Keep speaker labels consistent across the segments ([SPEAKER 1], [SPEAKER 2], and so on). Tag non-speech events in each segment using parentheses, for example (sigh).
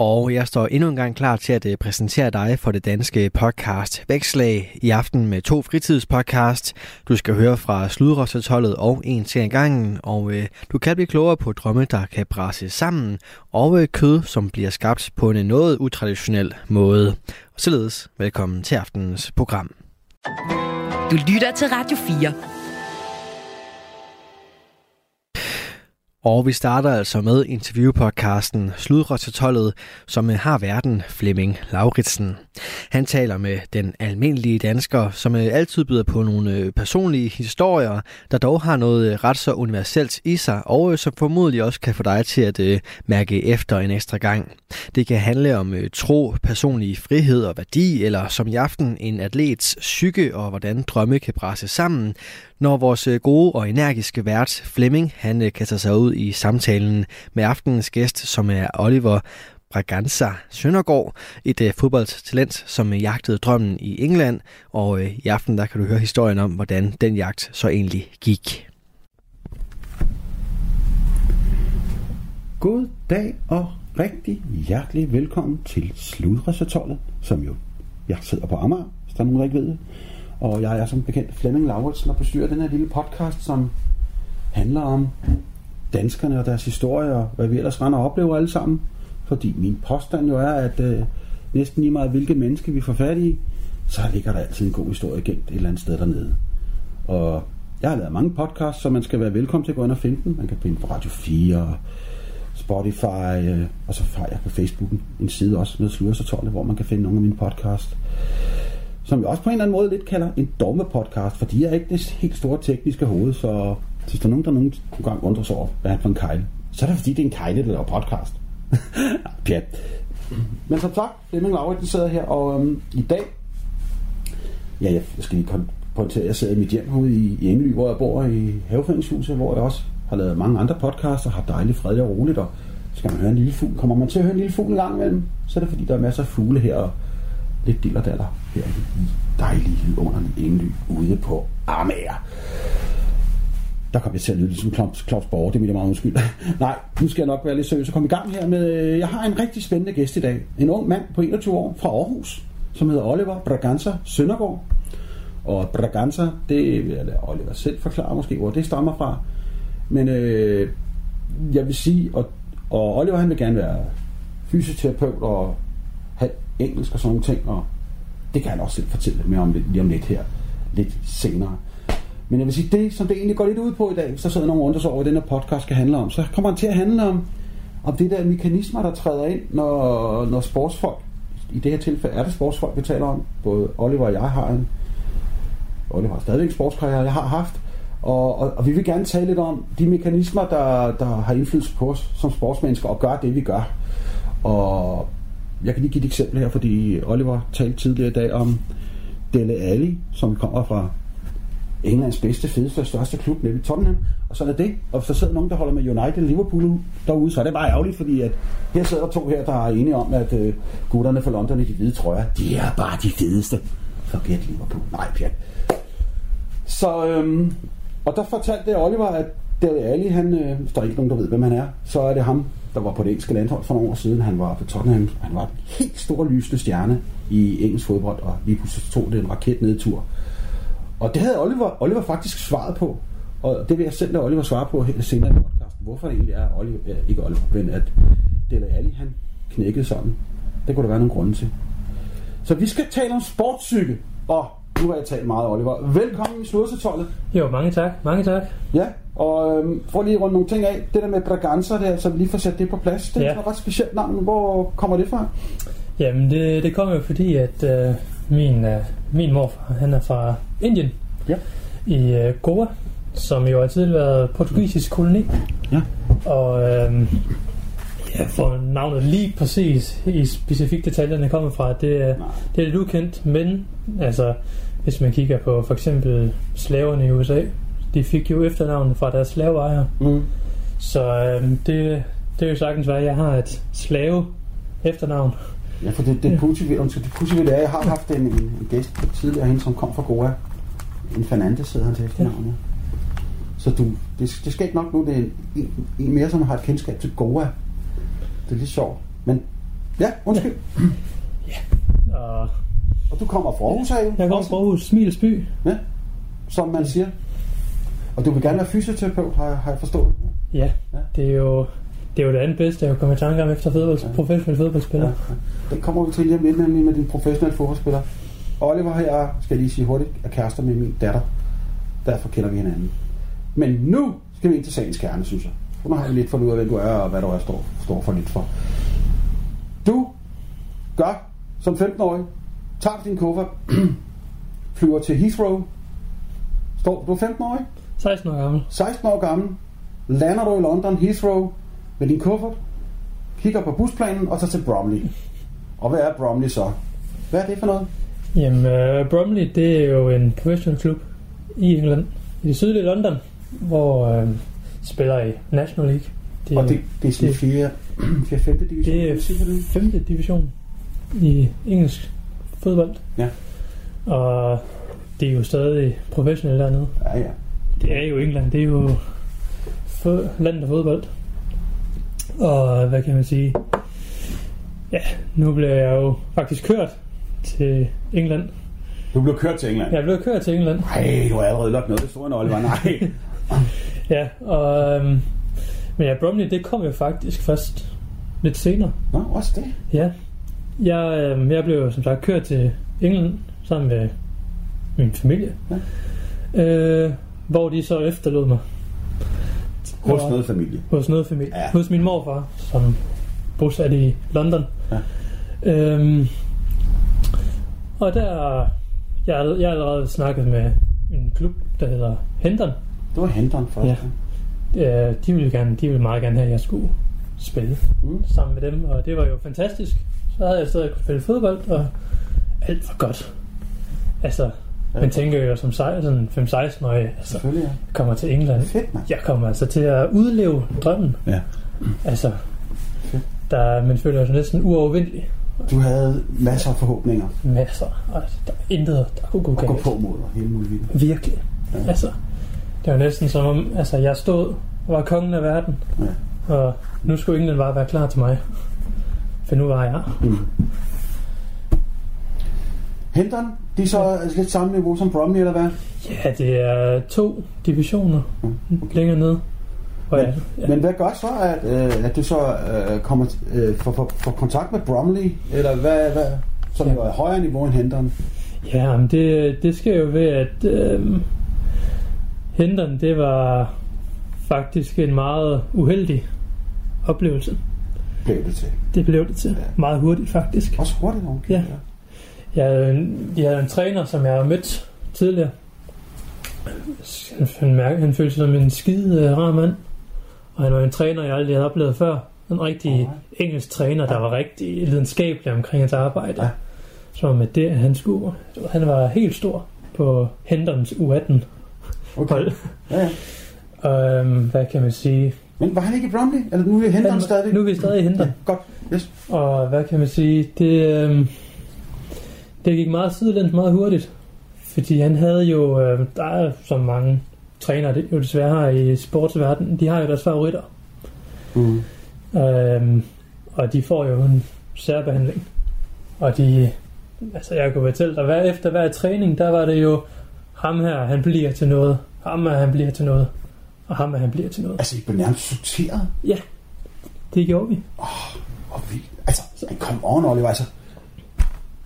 [SPEAKER 1] Og jeg står endnu en gang klar til at øh, præsentere dig for det danske podcast Vækslag i aften med to fritidspodcast. Du skal høre fra Sludrøstetholdet og En til en gangen, og øh, du kan blive klogere på drømme, der kan brase sammen, og øh, kød, som bliver skabt på en noget utraditionel måde. Og således velkommen til aftenens program.
[SPEAKER 2] Du lytter til Radio 4.
[SPEAKER 1] Og vi starter altså med interviewpodcasten Sludrøstetollet, som har verden Flemming Lauritsen. Han taler med den almindelige dansker, som øh, altid byder på nogle øh, personlige historier, der dog har noget øh, ret så universelt i sig, og som formodentlig også kan få dig til at mærke efter en ekstra gang. Det kan handle om tro, personlig frihed og værdi, eller som i aften en atlets psyke og hvordan drømme kan presse sammen, når vores gode og energiske vært Flemming han kaster sig ud i samtalen med aftenens gæst, som er Oliver Braganza Søndergaard, et øh, fodboldtalent, som øh, jagtede drømmen i England, og øh, i aften der kan du høre historien om, hvordan den jagt så egentlig gik.
[SPEAKER 3] God dag og rigtig hjertelig velkommen til Sludresertollet, som jo jeg sidder på Amager, hvis der er nogen, der ikke ved det. Og jeg er som bekendt Flemming Lauritsen og bestyrer den her lille podcast, som handler om danskerne og deres historie og hvad vi ellers render og oplever alle sammen. Fordi min påstand jo er, at øh, næsten lige meget hvilke menneske vi får fat i, så ligger der altid en god historie gemt et eller andet sted dernede. Og jeg har lavet mange podcasts, så man skal være velkommen til at gå ind og finde dem. Man kan finde på Radio 4, Spotify, øh, og så har jeg på Facebooken en side også med Slursertolle, hvor man kan finde nogle af mine podcasts. Som jeg også på en eller anden måde lidt kalder en dogme podcast, for jeg er ikke det helt store tekniske hoved, så hvis der er nogen, der nogen gang undrer sig over, hvad han for en kejle, så er det fordi, det er en kejle, der laver podcast. (laughs) Pjat. Men som sagt, Flemming Lauritsen sidder her, og øhm, i dag, ja, jeg skal lige pointere, jeg sidder i mit hjem herude i, i Engely, hvor jeg bor i haveforeningshuset, hvor jeg også har lavet mange andre podcasts og har dejligt fred og roligt, og skal man høre en lille fugl, kommer man til at høre en lille fugl en gang imellem, så er det fordi, der er masser af fugle her, og lidt dillerdaller her i dejlige en Engely ude på Amager. Der kom jeg til at lyde ligesom Klops, Klops Borg, det er meget undskyld. (laughs) Nej, nu skal jeg nok være lidt seriøs og komme i gang her med, øh, jeg har en rigtig spændende gæst i dag. En ung mand på 21 år fra Aarhus, som hedder Oliver Braganza Søndergaard. Og Braganza, det vil jeg lade Oliver selv forklare måske, hvor det stammer fra. Men øh, jeg vil sige, og, og Oliver han vil gerne være fysioterapeut og have engelsk og sådan nogle ting, og det kan han også selv fortælle mere om lidt, lige om lidt her, lidt senere. Men jeg vil sige, det som det egentlig går lidt ud på i dag, hvis der sidder nogen rundt over, den her podcast skal handle om, så kommer han til at handle om, om det der mekanismer, der træder ind, når, når sportsfolk, i det her tilfælde er det sportsfolk, vi taler om, både Oliver og jeg har en, Oliver har stadig en sportskarriere, jeg har haft, og, og, og vi vil gerne tale lidt om de mekanismer, der, der har indflydelse på os som sportsmennesker, og gør det, vi gør. Og jeg kan lige give et eksempel her, fordi Oliver talte tidligere i dag om Dele Alli, som kommer fra Englands bedste, fedeste og største klub, nemlig Tottenham. Og så er det. Og hvis der sidder nogen, der holder med United Liverpool derude, så er det bare ærgerligt, fordi at her sidder to her, der er enige om, at øh, gutterne fra London i de hvide trøjer, de er bare de fedeste. Forget Liverpool. Nej, pjat. Så, øhm, og der fortalte Oliver, at Dele Alli, han, øh, der er ikke nogen, der ved, hvem han er, så er det ham, der var på det engelske landhold for nogle år siden. Han var på Tottenham. Han var en helt stor lysende stjerne i engelsk fodbold, og lige pludselig tog det en raket nedtur. tur. Og det havde Oliver, Oliver faktisk svaret på. Og det vil jeg selv lade Oliver svare på senere i podcasten. Hvorfor det egentlig er Oliver, ja, ikke Oliver, men at Dele Alli, han knækkede sådan. Det kunne der være nogle grunde til. Så vi skal tale om sportscykel. Og nu har jeg talt meget, Oliver. Velkommen i Slursetollet.
[SPEAKER 4] Jo, mange tak. Mange tak.
[SPEAKER 3] Ja, og øhm, for lige rundt nogle ting af. Det der med Braganza der, så vi lige får sat det på plads. Det er ja. et ret specielt navn. Hvor kommer det fra?
[SPEAKER 4] Jamen, det, det kommer jo fordi, at øh, min, øh, min morfar, han er fra Indien.
[SPEAKER 3] Ja.
[SPEAKER 4] I øh, Goa, som jo har tidligere været portugisisk koloni.
[SPEAKER 3] Ja.
[SPEAKER 4] Og øh, ja, for navnet lige præcis i specifikt detaljerne kommer fra, det, er, det er lidt ukendt, men altså, hvis man kigger på for eksempel slaverne i USA, de fik jo efternavnet fra deres slaveejere.
[SPEAKER 3] Mm.
[SPEAKER 4] Så øh, det, det er jo sagtens være, at jeg har et slave efternavn.
[SPEAKER 3] Ja, for det, det,
[SPEAKER 4] Ja.
[SPEAKER 3] positive, undskyld, det positive det er, at jeg har haft en, en, en gæst tidligere, hende, som kom fra Goa. En Fernandes hedder han til efternavn, ja. Så du, det, det skal ikke nok nu, det er en, en, en mere, som har et kendskab til Goa. Det er lidt sjovt. Men ja, undskyld.
[SPEAKER 4] Og
[SPEAKER 3] Og du kommer fra Aarhus, er jo?
[SPEAKER 4] jeg kommer fra Aarhus, Smilets by.
[SPEAKER 3] Ja, som man siger. Og du vil gerne være fysioterapeut, har, jeg- har jeg forstået.
[SPEAKER 4] Ja,
[SPEAKER 3] Ja.
[SPEAKER 4] det er jo det, er jo det andet bedste, jeg komme i tanke om efter fodbold,
[SPEAKER 3] Ja.
[SPEAKER 4] professionel fodboldspiller.
[SPEAKER 3] Ja, ja. Den kommer vi til lige om lidt, nemlig med din professionelle fodboldspiller. Oliver jeg, skal jeg lige sige hurtigt, er kærester med min datter. Derfor kender vi hinanden. Men nu skal vi ind til sagens kerne, synes jeg. Nu har vi lidt fundet ud af, hvem du er, og hvad du er står, står for lidt for. Du gør som 15-årig, tager din kuffert, (clears throat) flyver til Heathrow, står du er 15-årig,
[SPEAKER 4] 16 år gammel.
[SPEAKER 3] 16 år gammel, lander du i London, Heathrow, med din kuffert, kigger på busplanen og tager til Bromley. Og hvad er Bromley så? Hvad er det for noget?
[SPEAKER 4] Jamen, uh, Bromley, det er jo en professional klub i England, i det sydlige London, hvor uh, spiller i National League. Det er,
[SPEAKER 3] Og det, det er sådan
[SPEAKER 4] det-
[SPEAKER 3] 4. 4. 5. division.
[SPEAKER 4] det er femte division i engelsk fodbold.
[SPEAKER 3] Ja.
[SPEAKER 4] Og det er jo stadig professionelt dernede.
[SPEAKER 3] Ja, ja.
[SPEAKER 4] Det er jo England, det er jo landet af fodbold. Og hvad kan man sige? Ja, nu bliver jeg jo faktisk kørt til England.
[SPEAKER 3] Du blev kørt til England.
[SPEAKER 4] Jeg blevet kørt til England.
[SPEAKER 3] Nej, du har allerede lagt noget i historien, Oliver. Nej. (laughs)
[SPEAKER 4] Ja, og... Øhm, men ja, Bromley, det kom jo faktisk først lidt senere.
[SPEAKER 3] Nå, også det.
[SPEAKER 4] Ja. Jeg, øhm, jeg blev som sagt kørt til England sammen med min familie. Ja. Øh, hvor de så efterlod mig.
[SPEAKER 3] Hos
[SPEAKER 4] Og-
[SPEAKER 3] noget familie.
[SPEAKER 4] Hos noget familie.
[SPEAKER 3] Ja.
[SPEAKER 4] Ja. Hos min morfar, som bosat i London.
[SPEAKER 3] Ja.
[SPEAKER 4] Øhm, og der... Jeg, jeg har allerede snakket med en klub, der hedder Hendon.
[SPEAKER 3] Det var henteren først.
[SPEAKER 4] Ja. Øh, de ville gerne, de ville meget gerne have, at jeg skulle spille
[SPEAKER 3] Mm.
[SPEAKER 4] sammen med dem, og det var jo fantastisk. Så havde jeg stadig kunne spille fodbold, og alt var godt. Altså,
[SPEAKER 3] Ja.
[SPEAKER 4] man tænker jo som sej- sådan 5-16-årig, altså,
[SPEAKER 3] Selvfølgelig, ja.
[SPEAKER 4] jeg kommer til England.
[SPEAKER 3] Fedt, mand.
[SPEAKER 4] Jeg kommer altså til at udleve drømmen.
[SPEAKER 3] Ja.
[SPEAKER 4] Altså,
[SPEAKER 3] Fedt.
[SPEAKER 4] der, man føler sig næsten uovervindelig.
[SPEAKER 3] Du havde masser af forhåbninger
[SPEAKER 4] Masser. Altså, der er intet, der kunne gå
[SPEAKER 3] at gå
[SPEAKER 4] galt.
[SPEAKER 3] på mod og hele muligt.
[SPEAKER 4] Virkelig.
[SPEAKER 3] Ja.
[SPEAKER 4] Altså, det var næsten som om, altså, jeg stod og var kongen af verden.
[SPEAKER 3] Ja.
[SPEAKER 4] Og nu skulle England bare være klar til mig. For nu var jeg.
[SPEAKER 3] Mm. Henteren, de er så altså lidt samme niveau som Bromley, eller hvad?
[SPEAKER 4] Ja, det er to divisioner
[SPEAKER 3] Mm, okay.
[SPEAKER 4] længere ned. Jeg, ja.
[SPEAKER 3] Men hvad gør så, at, øh, at du så øh, kommer øh, får, får, får kontakt med Bromley, eller hvad, hvad som
[SPEAKER 4] Ja.
[SPEAKER 3] er højere niveau end Henteren?
[SPEAKER 4] Ja, men det, det sker jo ved, at øh, Henteren, det var faktisk en meget uheldig oplevelse.
[SPEAKER 3] Blev det til.
[SPEAKER 4] Det blev det til.
[SPEAKER 3] Ja.
[SPEAKER 4] Meget hurtigt, faktisk.
[SPEAKER 3] Også hurtigt, okay.
[SPEAKER 4] Ja. Jeg havde en, jeg havde en træner, som jeg har mødt tidligere. Han, mærke, han følte sig som en skide øh, rar mand. Og han var en træner, jeg aldrig havde oplevet før. En rigtig
[SPEAKER 3] Alright.
[SPEAKER 4] engelsk træner, der var rigtig lidenskabelig omkring hans arbejde.
[SPEAKER 3] Ja.
[SPEAKER 4] Så med det, han skulle... Han var helt stor på Henderns U18
[SPEAKER 3] Okay.
[SPEAKER 4] hold.
[SPEAKER 3] Ja, ja.
[SPEAKER 4] Og øhm, hvad kan man sige?
[SPEAKER 3] Men var han ikke i Bromley? Eller nu er Henteren
[SPEAKER 4] Han-
[SPEAKER 3] stadig?
[SPEAKER 4] Nu er vi stadig i Hendon.
[SPEAKER 3] Ja, godt. Yes.
[SPEAKER 4] Og hvad kan man sige? Det, øhm, det gik meget sidelæns meget hurtigt. Fordi han havde jo, øh, der er så mange trænere, det er jo desværre har i sportsverdenen, de har jo deres favoritter.
[SPEAKER 3] Mm.
[SPEAKER 4] Øhm, og de får jo en særbehandling. Og de, altså jeg kunne fortælle dig, hver, efter hver træning, der var det jo, ham her, han bliver til noget. Ham her, han bliver til noget. Og ham her, han bliver til noget.
[SPEAKER 3] Altså, I blev nærmest sorteret.
[SPEAKER 4] Det gjorde vi.
[SPEAKER 3] Og vi, altså, kom on, Oliver, altså.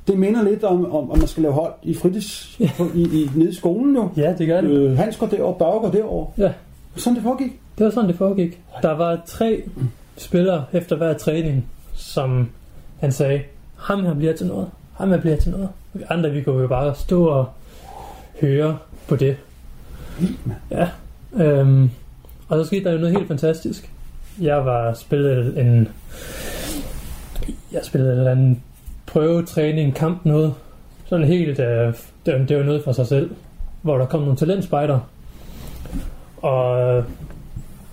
[SPEAKER 3] Det minder lidt om, om, om man skal lave hold i fritids, på, i, i, nede i skolen jo.
[SPEAKER 4] Ja, det gør det.
[SPEAKER 3] Øh, Hans går derover, Børge går derover.
[SPEAKER 4] Ja.
[SPEAKER 3] Sådan det foregik.
[SPEAKER 4] Det var sådan, det foregik. Der var tre spillere efter hver træning, som han sagde, ham her bliver til noget. Ham her bliver til noget. Og vi andre, vi kunne jo bare stå og høre på det. Ja. Øhm, og så skete der jo noget helt fantastisk. Jeg var spillet en... Jeg spillede en eller anden prøvetræning, kamp noget. Sådan helt... Øh, det, det var noget for sig selv. Hvor der kom nogle talentspejder. Og øh,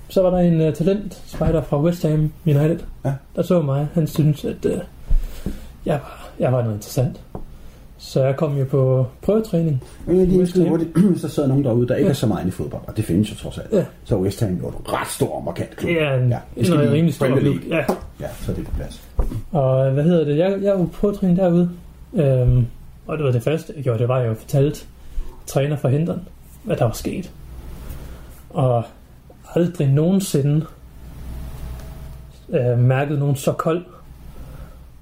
[SPEAKER 4] så var der en uh, talentspejder fra West Ham United.
[SPEAKER 3] Ja.
[SPEAKER 4] Der så mig. Han syntes, at... Øh, jeg var, jeg var noget interessant. Så jeg kom jo på prøvetræning.
[SPEAKER 3] Jeg lige skrive
[SPEAKER 4] Ham.
[SPEAKER 3] hurtigt, hvis der sidder nogen derude, der ikke
[SPEAKER 4] Ja.
[SPEAKER 3] er så meget i fodbold, og det findes jo trods alt,
[SPEAKER 4] Ja.
[SPEAKER 3] så West Ham jo en ret stor og markant klub.
[SPEAKER 4] En,
[SPEAKER 3] Ja,
[SPEAKER 4] ja,
[SPEAKER 3] det skal
[SPEAKER 4] en
[SPEAKER 3] lige-
[SPEAKER 4] rimelig stor klub. Ja.
[SPEAKER 3] Ja, så er det på plads.
[SPEAKER 4] Og hvad hedder det? Jeg, jeg var på prøvetræning derude. Øhm, og det var det første, jeg gjorde, det var, at jeg fortalte træner for hinderen, hvad der var sket. Og aldrig nogensinde øh, mærket nogen så kold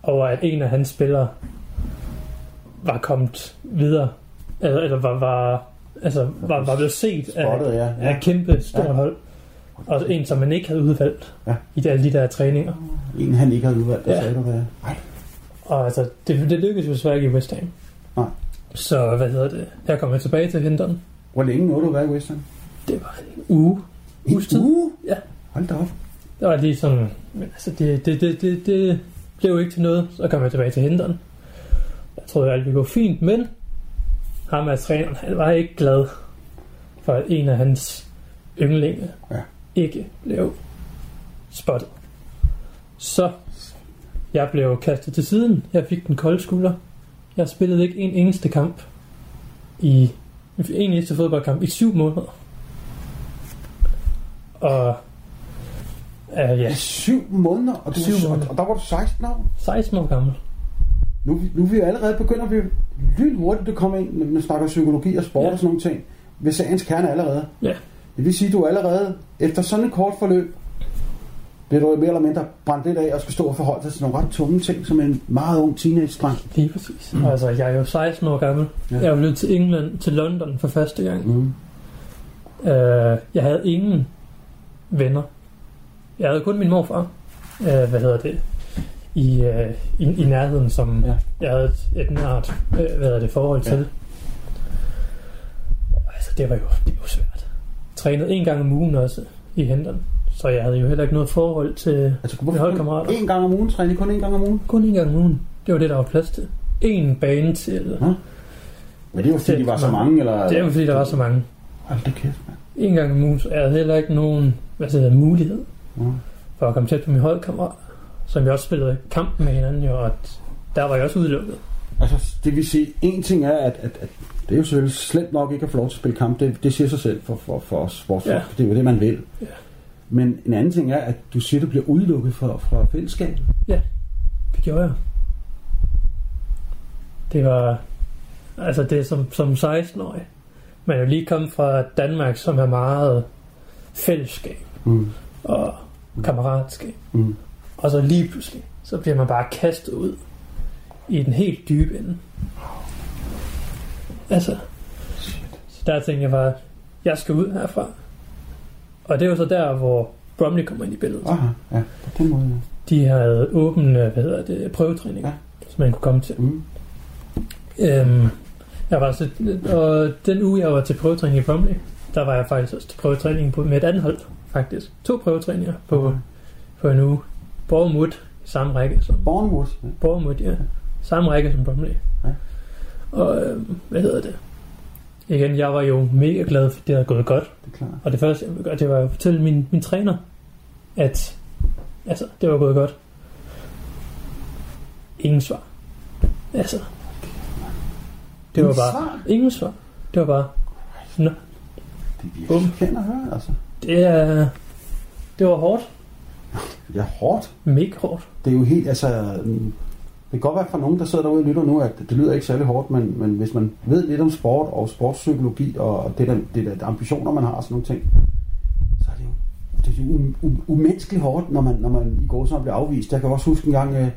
[SPEAKER 4] over, at en af hans spillere var kommet videre. Eller, eller var, var, altså, var, var blevet set af,
[SPEAKER 3] Spottet, ja.
[SPEAKER 4] af et kæmpe stort
[SPEAKER 3] Ja.
[SPEAKER 4] hold. Og en, som man ikke havde udvalgt
[SPEAKER 3] Ja.
[SPEAKER 4] i alle de der træninger.
[SPEAKER 3] En, han ikke havde udvalgt, der
[SPEAKER 4] Ja.
[SPEAKER 3] sagde du hvad? Ej,
[SPEAKER 4] Og altså, det, det lykkedes jo desværre ikke i West Ham.
[SPEAKER 3] Nej.
[SPEAKER 4] Så hvad hedder det? Her kommer jeg tilbage til Hinderen.
[SPEAKER 3] Hvor længe nåede du at være i West Ham?
[SPEAKER 4] Det var en uge.
[SPEAKER 3] En
[SPEAKER 4] Uges tid.
[SPEAKER 3] uge?
[SPEAKER 4] Ja.
[SPEAKER 3] Hold da op.
[SPEAKER 4] Det var lige sådan, men altså, det, det, det, det, det blev jo ikke til noget. Så kom jeg tilbage til Hinderen. Jeg troede, alt ville gå fint, men ham af træneren, han var ikke glad for, at en af hans yndlinge
[SPEAKER 3] Ja.
[SPEAKER 4] ikke blev spottet. Så jeg blev kastet til siden. Jeg fik den kolde skulder. Jeg spillede ikke en eneste kamp i en eneste fodboldkamp i syv måneder. Og uh, ja,
[SPEAKER 3] I syv måneder, og, du
[SPEAKER 4] Syv
[SPEAKER 3] var,
[SPEAKER 4] måneder.
[SPEAKER 3] og, og der var du 16 år.
[SPEAKER 4] 16 år gammel.
[SPEAKER 3] Nu, vi- nu er vi allerede begyndt at blive lynhurtigt, du kommer ind, når man snakker psykologi og sport
[SPEAKER 4] Ja.
[SPEAKER 3] og sådan nogle ting, ved sagens kerne allerede.
[SPEAKER 4] Ja.
[SPEAKER 3] Det vil sige, at du allerede, efter sådan et kort forløb, bliver du mere eller mindre brændt lidt af og skal stå og forholde dig til nogle ret tunge ting, som en meget ung teenage-dreng.
[SPEAKER 4] Lige præcis. Mm. Altså, jeg er jo 16 år gammel.
[SPEAKER 3] Ja.
[SPEAKER 4] Jeg blevet til England, til London for første gang.
[SPEAKER 3] Mm.
[SPEAKER 4] Uh, jeg havde ingen venner. Jeg havde kun min morfar. Uh, hvad hedder det? I, uh, i, i nærheden, som
[SPEAKER 3] Ja.
[SPEAKER 4] ja. jeg havde et, et nært uh, hvad hedder det, forhold
[SPEAKER 3] Ja.
[SPEAKER 4] til. Altså, det var jo, det var svært. Trænede en gang om ugen også i hænderne. Så jeg havde jo heller ikke noget forhold til
[SPEAKER 3] Altså,
[SPEAKER 4] mine holdkammerater.
[SPEAKER 3] en gang om ugen træne, kun en gang om ugen?
[SPEAKER 4] Kun en gang om ugen. Det var det, der var plads til. En bane til.
[SPEAKER 3] Men det var fordi, de var så mange, eller?
[SPEAKER 4] Det er jo fordi, der var så mange.
[SPEAKER 3] Hold da kæft, mand.
[SPEAKER 4] En gang om ugen, så jeg havde heller ikke nogen hvad siger, mulighed
[SPEAKER 3] Ja.
[SPEAKER 4] for at komme tæt på min holdkammerat, som jeg også spillede kamp med hinanden, jo, og der var jeg også udelukket.
[SPEAKER 3] Altså, det vil sige, en ting er, at, at, at det er jo selvfølgelig slemt nok ikke at få lov til at spille kamp. Det, det siger sig selv for, for, for os sportsfolk.
[SPEAKER 4] Ja.
[SPEAKER 3] Ja. Det er jo det, man vil.
[SPEAKER 4] Ja.
[SPEAKER 3] Men en anden ting er, at du siger, at du bliver udelukket fra, fra fællesskabet.
[SPEAKER 4] Det gjorde jeg. Det var, altså det er som, som 16-årig. Man er lige kommet fra Danmark, som er meget fællesskab
[SPEAKER 3] Mm.
[SPEAKER 4] og kammeratskab.
[SPEAKER 3] Mm.
[SPEAKER 4] Og så lige pludselig, så bliver man bare kastet ud i den helt dybe ende. Altså, så der tænkte jeg bare, jeg skal ud herfra. Og det var så der, hvor Bromley kommer ind i billedet.
[SPEAKER 3] Aha, ja, på den måde. Ja.
[SPEAKER 4] De havde åben, øh, hvad hedder det, prøvetræning,
[SPEAKER 3] Ja.
[SPEAKER 4] som man kunne komme til.
[SPEAKER 3] Mm.
[SPEAKER 4] Øhm, jeg var så, og den uge, jeg var til prøvetræning i Bromley, der var jeg faktisk også til prøvetræning på, med et andet hold, faktisk. To prøvetræninger på, på en uge. Bournemouth i samme række som
[SPEAKER 3] Bournemouth. Ja.
[SPEAKER 4] Bournemouth, ja. Samme række som Bromley.
[SPEAKER 3] Ja.
[SPEAKER 4] Og øhm, hvad hedder det? Igen, jeg var jo mega glad, for det havde gået godt.
[SPEAKER 3] Det er klart.
[SPEAKER 4] Og det første, jeg ville gøre, det var at fortælle min, min træner, at altså, det var gået godt. Ingen svar. Altså, det var bare
[SPEAKER 3] svar?
[SPEAKER 4] ingen svar. Det var bare, nå,
[SPEAKER 3] Det er virkelig at høre, altså.
[SPEAKER 4] det er, det var hårdt.
[SPEAKER 3] Er hårdt.
[SPEAKER 4] Mega hårdt.
[SPEAKER 3] Det er jo helt, altså... Det kan godt være for nogen, der sidder derude og lytter nu, at det lyder ikke særlig hårdt, men, men hvis man ved lidt om sport og sportspsykologi og det der, det der ambitioner, man har og sådan nogle ting, så er det jo, det er jo um, um, umenneskeligt hårdt, når man, når man i går så bliver afvist. Jeg kan også huske en gang, øh,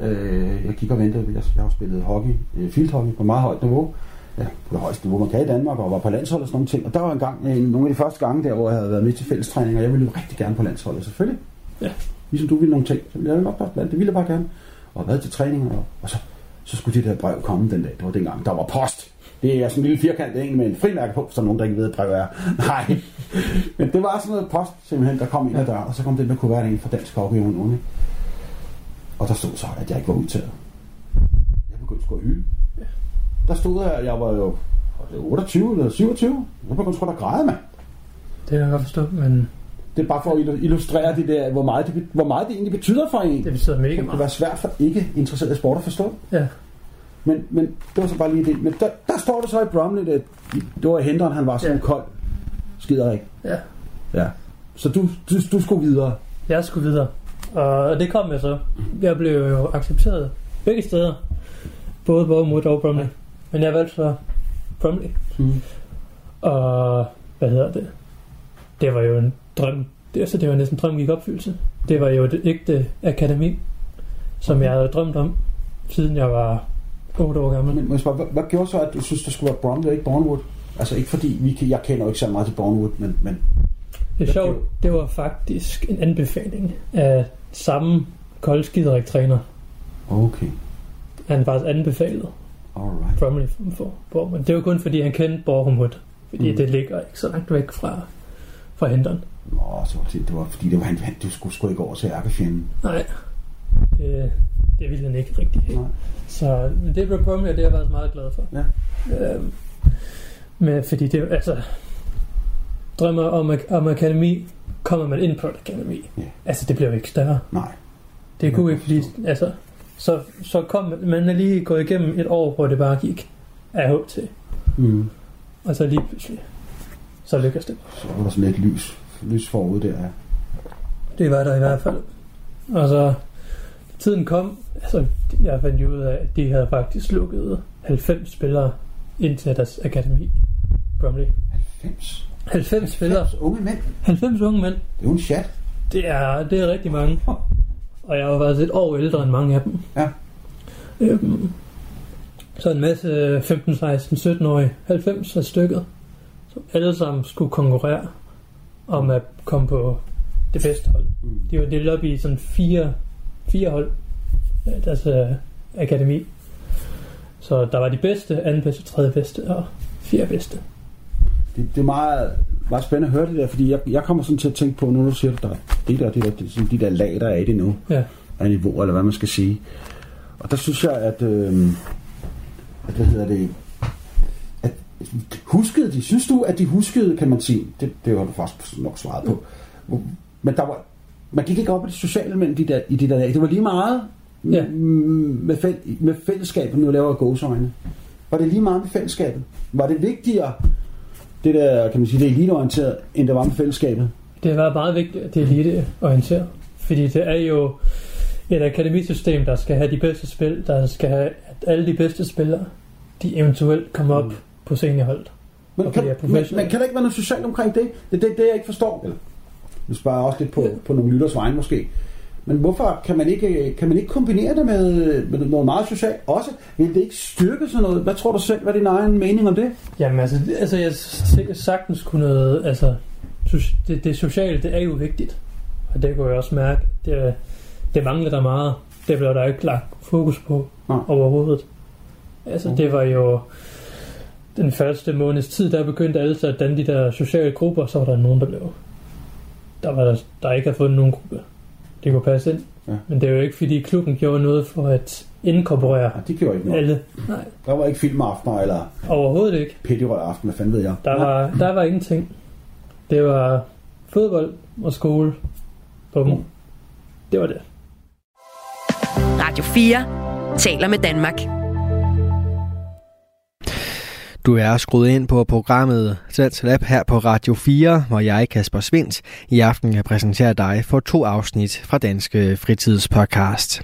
[SPEAKER 3] øh, jeg gik og ventede, jeg, jeg har spillet hockey, øh, fieldhockey på meget højt niveau, ja, på det højeste niveau, man kan i Danmark, og var på landsholdet og sådan nogle ting. Og der var en gang, øh, nogle af de første gange der, hvor jeg havde været med til fællestræning, og jeg ville jo rigtig gerne på landsholdet, selvfølgelig.
[SPEAKER 4] Ja.
[SPEAKER 3] Ligesom du ville nogle ting, så jeg nok bare blandt, det ville jeg bare gerne. Og været til træning, og, og så, så skulle det der brev komme den dag. Det var dengang, der var post. Det er sådan en lille firkant egentlig med en frimærke på, så nogen, der ikke ved, at brev er. (laughs) Nej. Men det var sådan noget post, simpelthen, der kom ind ad døren, og så kom den der kuvert ind fra Dansk Hockey Union. ikke? Og der stod så, at jeg ikke var udtaget. Jeg begyndte sgu at hylde. Der stod jeg, jeg var jo det 28 eller 27. Jeg begyndte sgu da at græde, mand.
[SPEAKER 4] Det kan jeg godt forstå, men
[SPEAKER 3] det er bare for at illustrere det der, hvor meget det, hvor meget det egentlig betyder for en.
[SPEAKER 4] Det betyder mega
[SPEAKER 3] Det
[SPEAKER 4] meget.
[SPEAKER 3] være svært for ikke interesseret i sport at forstå.
[SPEAKER 4] Ja.
[SPEAKER 3] Men, men det var så bare lige det. Men der, der står det så i Bromley, at det var Hendren, han var sådan
[SPEAKER 4] Ja.
[SPEAKER 3] ja. kold skider ikke.
[SPEAKER 4] Ja.
[SPEAKER 3] Ja. Så du, du, du skulle videre.
[SPEAKER 4] Jeg skulle videre. Og det kom jeg så. Jeg blev jo accepteret begge steder. Både Bournemouth og Bromley. Men jeg valgte så Bromley.
[SPEAKER 3] Mm.
[SPEAKER 4] Og hvad hedder det? Det var jo en drøm. Det, altså, det var næsten en drøm gik opfyldelse. Det var jo et ægte akademi, som jeg havde drømt om, siden jeg var 8 år gammel.
[SPEAKER 3] Men, men spørge, hvad, hvad, gjorde så, at du synes, der skulle være Bromley og ikke Bournemouth? Altså ikke fordi, vi kan, jeg kender jo ikke så meget til Bournemouth, men, men
[SPEAKER 4] Det er sjovt, det var faktisk en anbefaling af samme Kold Skiderik træner.
[SPEAKER 3] okay.
[SPEAKER 4] Han faktisk anbefalet
[SPEAKER 3] Alright.
[SPEAKER 4] Bromley for Borg, men det var kun fordi han kendte Borgumhut. Fordi
[SPEAKER 3] mm.
[SPEAKER 4] det ligger ikke så langt væk fra, fra Henteren.
[SPEAKER 3] Nå, så var det, det var fordi, det var han, han du skulle sgu ikke over til ærkefjenden.
[SPEAKER 4] Nej, det, det ville han ikke rigtig have.
[SPEAKER 3] Nej.
[SPEAKER 4] Så men det blev Bromley, og det er jeg faktisk meget glad for.
[SPEAKER 3] Ja.
[SPEAKER 4] Øhm, men fordi det altså drømmer om, om akademi, kommer man ind på et akademi.
[SPEAKER 3] Ja.
[SPEAKER 4] Altså det bliver jo ikke større.
[SPEAKER 3] Nej.
[SPEAKER 4] Det kunne ikke blive, altså, så, så kom man, er lige gået igennem et år, hvor det bare gik af til.
[SPEAKER 3] Mm.
[SPEAKER 4] Og så lige pludselig, så lykkedes det.
[SPEAKER 3] Så var der sådan lidt lys, lys forud der. ja.
[SPEAKER 4] Det var der i hvert fald. Og så tiden kom, altså jeg fandt ud af, at de havde faktisk lukket 90 spillere ind til deres akademi. Bromley.
[SPEAKER 3] 90.
[SPEAKER 4] 90 spillere.
[SPEAKER 3] 90 unge mænd.
[SPEAKER 4] 90 unge mænd.
[SPEAKER 3] Det er jo en chat.
[SPEAKER 4] Det er, det er rigtig mange. Og jeg var faktisk et år ældre end mange af dem.
[SPEAKER 3] Ja.
[SPEAKER 4] Øhm, så en masse 15, 16, 17-årige, 90 af stykket, alle sammen skulle konkurrere om at komme på det bedste hold.
[SPEAKER 3] Mm.
[SPEAKER 4] De var delt op i sådan fire, fire hold, øh, deres øh, akademi. Så der var de bedste, anden bedste, tredje bedste og fjerde bedste.
[SPEAKER 3] Det, det er meget, meget spændende at høre det der, fordi jeg, jeg kommer sådan til at tænke på, nu når du siger, der er det der, det der, det, sådan de der lag, der er i det nu,
[SPEAKER 4] Ja.
[SPEAKER 3] af niveau, eller hvad man skal sige. Og der synes jeg, at, øh, at hvad hedder det, huskede de, synes du, at de huskede, kan man sige, det, det har du faktisk nok svaret på, men der var, man gik ikke op i det sociale mellem de der, i de der lag. Det var lige meget
[SPEAKER 4] Ja.
[SPEAKER 3] med, fæl, med fællesskabet, nu laver jeg gåsøjne. Var det lige meget med fællesskabet? Var det vigtigere, det der, kan man sige, det eliteorienteret, end det var med fællesskabet?
[SPEAKER 4] Det var meget vigtigt, at det er eliteorienteret. Fordi det er jo et akademisystem, der skal have de bedste spil, der skal have, at alle de bedste spillere, de eventuelt kommer op
[SPEAKER 3] Mm.
[SPEAKER 4] På seniorholdet.
[SPEAKER 3] Men kan, men, men kan der ikke være noget socialt omkring det? Det er det, det, jeg ikke forstår. Eller, nu spørger jeg også lidt på, på nogle lytters vegne måske. Men hvorfor kan man ikke, kan man ikke kombinere det med, med noget meget socialt også? Vil det ikke styrke sådan noget? Hvad tror du selv? Hvad er din egen mening om det?
[SPEAKER 4] Jamen altså, altså jeg s- sagtens kunne noget, altså det, det sociale, det er jo vigtigt. Og det kunne jeg også mærke, det, det mangler der meget. Det blev der ikke lagt fokus på
[SPEAKER 3] Nej.
[SPEAKER 4] overhovedet. Altså
[SPEAKER 3] Okay.
[SPEAKER 4] det var jo den første måneds tid, der begyndte alle så at danne de der sociale grupper, så var der nogen, der blev der var der, der ikke havde fundet nogen gruppe. Det kunne passe ind.
[SPEAKER 3] Ja.
[SPEAKER 4] Men det er jo ikke, fordi klubben gjorde noget for at inkorporere
[SPEAKER 3] Ja, de gjorde ikke noget.
[SPEAKER 4] alle. Nej,
[SPEAKER 3] Der var ikke filmaftener eller
[SPEAKER 4] overhovedet ikke.
[SPEAKER 3] pettirøg aften, hvad fanden ved jeg.
[SPEAKER 4] Der var, der var ingenting. Det var fodbold og skole. Bum.
[SPEAKER 3] Mm.
[SPEAKER 4] Det var det.
[SPEAKER 2] Radio 4 taler med Danmark.
[SPEAKER 1] Du er skruet ind på programmet Salts Lab her på Radio 4, hvor jeg, Kasper Svindt, i aften kan præsentere dig for to afsnit fra Danske Fritidspodcast.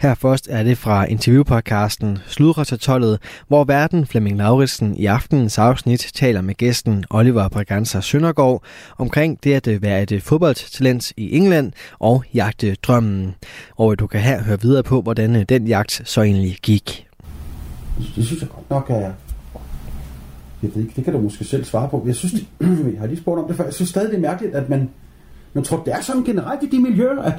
[SPEAKER 1] Her først er det fra interviewpodcasten Sludretollet, hvor verden Flemming Lauritsen i aftenens afsnit taler med gæsten Oliver Braganza Søndergaard omkring det at øh, være et øh, fodboldtalent i England og jagte drømmen. Og du kan her høre videre på, hvordan øh, den jagt så egentlig gik.
[SPEAKER 3] Det synes jeg godt nok er... Jeg ved ikke, det kan du måske selv svare på. Jeg synes, det, (clears throat) jeg har lige spurgt om det før. Jeg synes stadig, det er mærkeligt, at man... Man tror, det er sådan generelt i de miljøer, at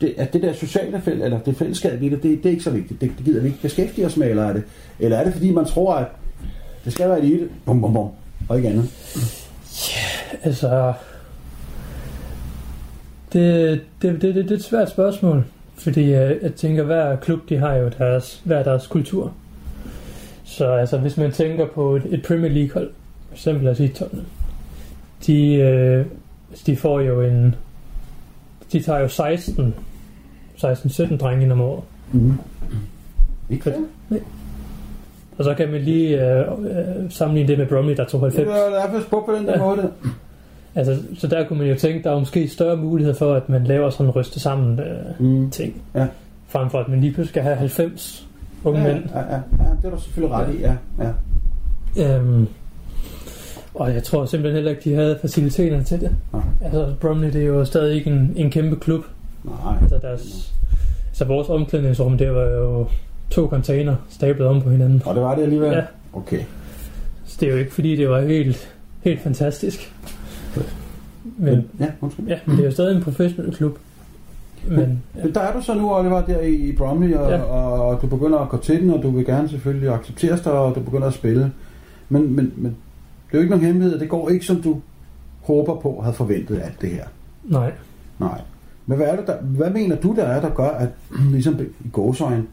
[SPEAKER 3] det, at det der sociale fæld, eller det fællesskab i det, det, det er ikke så vigtigt. Det, det gider vi ikke beskæftige os med, eller er det? Eller er det, fordi man tror, at det skal være elite, bum, bum, bum, og ikke andet?
[SPEAKER 4] Altså... Det, det, det, det, det er et svært spørgsmål. Fordi øh, jeg tænker, hver klub, de har jo deres, hver deres kultur. Så altså, hvis man tænker på et, et Premier League hold, for eksempel at sige Tottenham, de, øh, de får jo en... De tager jo 16, 16-17 drenge ind om året.
[SPEAKER 3] Mm. Ikke fedt.
[SPEAKER 4] Og så kan man lige øh, øh, sammenligne det med Bromley, der tog
[SPEAKER 3] Det
[SPEAKER 4] 90.
[SPEAKER 3] er derfor spurgt på den der
[SPEAKER 4] Ja.
[SPEAKER 3] måde. (laughs)
[SPEAKER 4] Altså, så der kunne man jo tænke, der er måske større mulighed for, at man laver sådan en ryste sammen øh,
[SPEAKER 3] Mm.
[SPEAKER 4] ting.
[SPEAKER 3] Ja.
[SPEAKER 4] Frem for, at man lige pludselig skal have 90 unge
[SPEAKER 3] Ja,
[SPEAKER 4] mænd.
[SPEAKER 3] ja, ja, ja, det er du selvfølgelig ret i, ja. ja.
[SPEAKER 4] Øhm, og jeg tror simpelthen heller ikke, de havde faciliteterne til det.
[SPEAKER 3] Nej.
[SPEAKER 4] Altså, Bromley, det er jo stadig ikke en, en kæmpe klub.
[SPEAKER 3] Nej.
[SPEAKER 4] Altså, deres, altså vores omklædningsrum, det var jo to container stablet om på hinanden.
[SPEAKER 3] Og det var det alligevel?
[SPEAKER 4] Ja.
[SPEAKER 3] Okay.
[SPEAKER 4] Så det er jo ikke, fordi det var helt, helt fantastisk. Men,
[SPEAKER 3] Ja, undskyld.
[SPEAKER 4] ja, men det er jo stadig en professionel klub. Men, ja,
[SPEAKER 3] der er du så nu, Oliver, der i, i Bromley, og,
[SPEAKER 4] Ja.
[SPEAKER 3] og du begynder at gå til den, og du vil gerne selvfølgelig accepteres dig, og du begynder at spille. Men, men, men det er jo ikke nogen hemmelighed, det går ikke, som du håber på havde forventet alt det her.
[SPEAKER 4] nej.
[SPEAKER 3] Nej. Men hvad, er det, der, hvad mener du, der er, der gør, at (clears throat) ligesom i gåsøjen,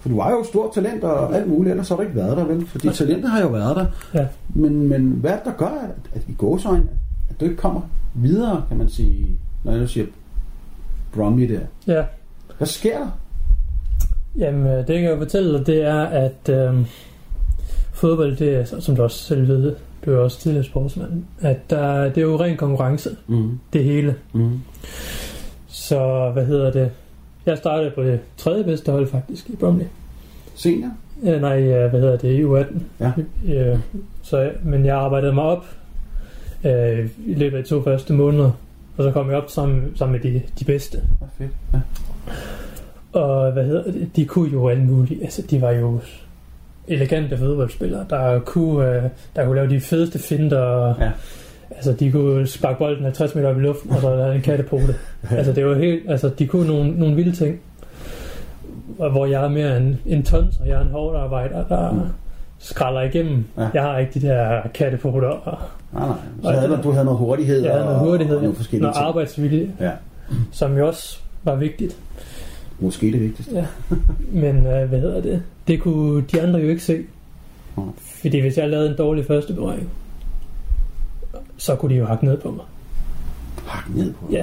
[SPEAKER 3] for du var jo et stort talent og alt muligt, ellers har du ikke været der, vel? Fordi talentet har jo været der.
[SPEAKER 4] Ja.
[SPEAKER 3] Men, men hvad er det, der gør, at, at i gåsøjen, at du ikke kommer videre, kan man sige, når jeg nu siger Bromley der?
[SPEAKER 4] Ja,
[SPEAKER 3] Hvad sker der?
[SPEAKER 4] jamen øh, det kan jeg jo fortælle dig, det er, at øh, fodbold, det er, som du også selv ved, du er også tidligere sportsmand, at der, det er jo ren konkurrence,
[SPEAKER 3] Mm.
[SPEAKER 4] det hele.
[SPEAKER 3] Mm.
[SPEAKER 4] Så hvad hedder det? Jeg startede på det tredje bedste hold faktisk i Bromley.
[SPEAKER 3] Senior?
[SPEAKER 4] Ja, nej, hvad hedder det? I U18.
[SPEAKER 3] Ja.
[SPEAKER 4] Øh, så, men jeg arbejdede mig op øh, i løbet af de to første måneder. Og så kom jeg op sammen, sammen med de, de bedste.
[SPEAKER 3] Ja, fedt. Ja.
[SPEAKER 4] Og hvad hedder det? De kunne jo alt muligt. Altså, de var jo elegante fodboldspillere, der kunne, øh, der kunne lave de fedeste finter. Og,
[SPEAKER 3] Ja.
[SPEAKER 4] Altså, de kunne sparke bolden 50 meter op i luften, og så havde en kattepote. (laughs) altså, det var helt, altså, de kunne nogle, nogle vilde ting. Og hvor jeg er mere en, en tons, og jeg er en hårdt arbejder, der
[SPEAKER 3] Mm.
[SPEAKER 4] Skralder igennem.
[SPEAKER 3] Ja.
[SPEAKER 4] Ja. Jeg har ikke de der kattepoter, og
[SPEAKER 3] Nej, nej. Så
[SPEAKER 4] Og
[SPEAKER 3] havde
[SPEAKER 4] det-
[SPEAKER 3] du, havde noget hurtighed
[SPEAKER 4] jeg havde noget
[SPEAKER 3] og,
[SPEAKER 4] hurtighed,
[SPEAKER 3] og nogle forskellige
[SPEAKER 4] noget
[SPEAKER 3] ting.
[SPEAKER 4] arbejdsvilje,
[SPEAKER 3] Ja.
[SPEAKER 4] som jo også var vigtigt.
[SPEAKER 3] Måske det vigtigste.
[SPEAKER 4] Men øh, hvad hedder det? Det kunne de andre jo ikke se. Fordi hvis jeg lavede en dårlig første berøring, så kunne de jo hakke ned på mig.
[SPEAKER 3] Hak ned på.
[SPEAKER 4] Ja.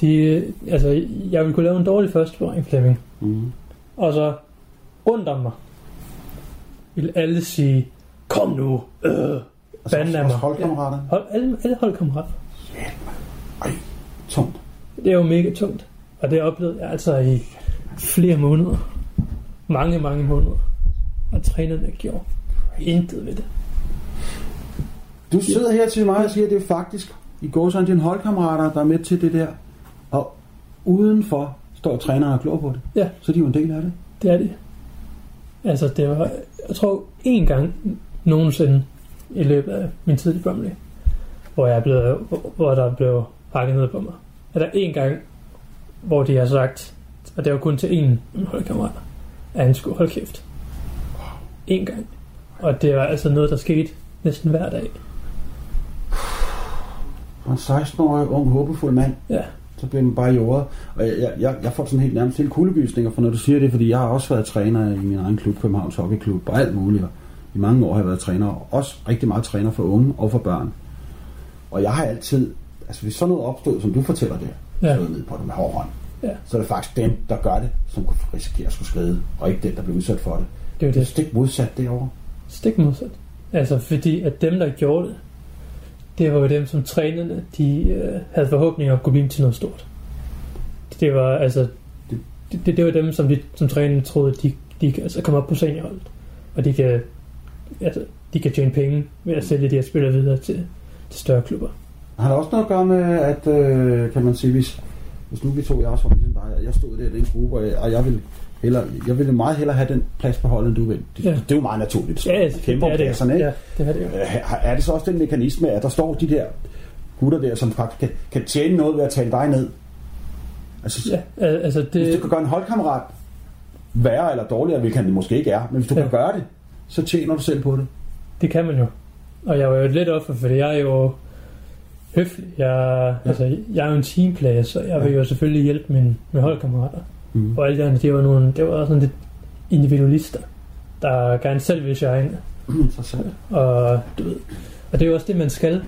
[SPEAKER 4] De, altså, jeg ville kunne lave en dårlig første berøring, Flemming.
[SPEAKER 3] Mm.
[SPEAKER 4] Og så rundt om mig ville alle sige, kom nu, øh, Banden af mig.
[SPEAKER 3] holdkammerater.
[SPEAKER 4] hold, alle, alle holdkammerater.
[SPEAKER 3] Ej, tungt.
[SPEAKER 4] Det er jo mega tungt. Og det oplevede jeg altså i flere måneder. Mange, mange måneder. Og trænerne gjorde intet ved det.
[SPEAKER 3] Du sidder her til mig og siger, at det er faktisk i går sådan dine holdkammerater, der er med til det der. Og udenfor står træneren og glor på det.
[SPEAKER 4] Ja.
[SPEAKER 3] Så er de jo en del af det.
[SPEAKER 4] Det er det. Altså, det var, jeg tror, en gang nogensinde i løbet af min tid i Bromley, hvor, jeg er blevet, hvor- der blev hakket ned på mig. Er der en gang, hvor de har sagt, og det var kun til en holdkammerat, at han skulle holde kæft. En gang. Og det var altså noget, der skete næsten hver dag.
[SPEAKER 3] En 16-årig, ung, håbefuld mand,
[SPEAKER 4] Ja,
[SPEAKER 3] så bliver man bare jordet. Og jeg, jeg, jeg får sådan helt nærmest helt kuldegysninger, for når du siger det, fordi jeg har også været træner i min egen klub, Københavns Hockeyklub, og alt muligt. I mange år har jeg været træner, og også rigtig meget træner for unge og for børn. Og jeg har altid, altså hvis sådan noget opstod, som du fortæller der,
[SPEAKER 4] Ja.
[SPEAKER 3] ned på det med hård hånd,
[SPEAKER 4] Ja.
[SPEAKER 3] så er det faktisk dem, der gør det, som kunne risikere at skulle skride, og ikke den, der bliver udsat for det.
[SPEAKER 4] det er jo
[SPEAKER 3] Det er
[SPEAKER 4] det.
[SPEAKER 3] stik modsat derovre.
[SPEAKER 4] Stik modsat. Altså, fordi at dem, der gjorde det, det var jo dem, som trænerne, de øh, havde forhåbninger om at kunne blive til noget stort. Det var altså, det, det, det var dem, som, de, som trænerne troede, de, de kan altså komme op på seniorholdet. Og de kan, altså, de kan tjene penge ved at sælge de her spillere videre til, til større klubber.
[SPEAKER 3] Har det også noget at gøre med, at, øh, kan man sige, hvis, hvis nu vi to, jeg også var ligesom dig, og jeg stod der i den gruppe, og jeg, og jeg ville hellere, jeg ville meget hellere have den plads på holdet, end du vil. Det,
[SPEAKER 4] Ja.
[SPEAKER 3] ja. det er jo meget naturligt.
[SPEAKER 4] Ja,
[SPEAKER 3] Kæmper
[SPEAKER 4] det er det
[SPEAKER 3] pladserne, ikke?
[SPEAKER 4] Ja, det er det jo.
[SPEAKER 3] Øh, Er det så også den mekanisme, at der står de der gutter der, som faktisk kan, kan tjene noget ved at tale dig ned? Altså,
[SPEAKER 4] Ja, al- altså
[SPEAKER 3] hvis
[SPEAKER 4] det,
[SPEAKER 3] du kan gøre en holdkammerat værre eller dårligere, hvilket han måske ikke er, men hvis du
[SPEAKER 4] Ja.
[SPEAKER 3] kan gøre det, så tjener du selv på det.
[SPEAKER 4] Det kan man jo. Og jeg var jo lidt offer, fordi jeg er jo høflig. Jeg, ja. altså, jeg er jo en teamplayer, så jeg vil jo selvfølgelig hjælpe mine, mine holdkammerater.
[SPEAKER 3] Mm.
[SPEAKER 4] Og alle de andre, det var, nogle, det var sådan lidt individualister, der gerne selv vil shine.
[SPEAKER 3] Interessant.
[SPEAKER 4] Og, du ved, og det er jo også det, man skal.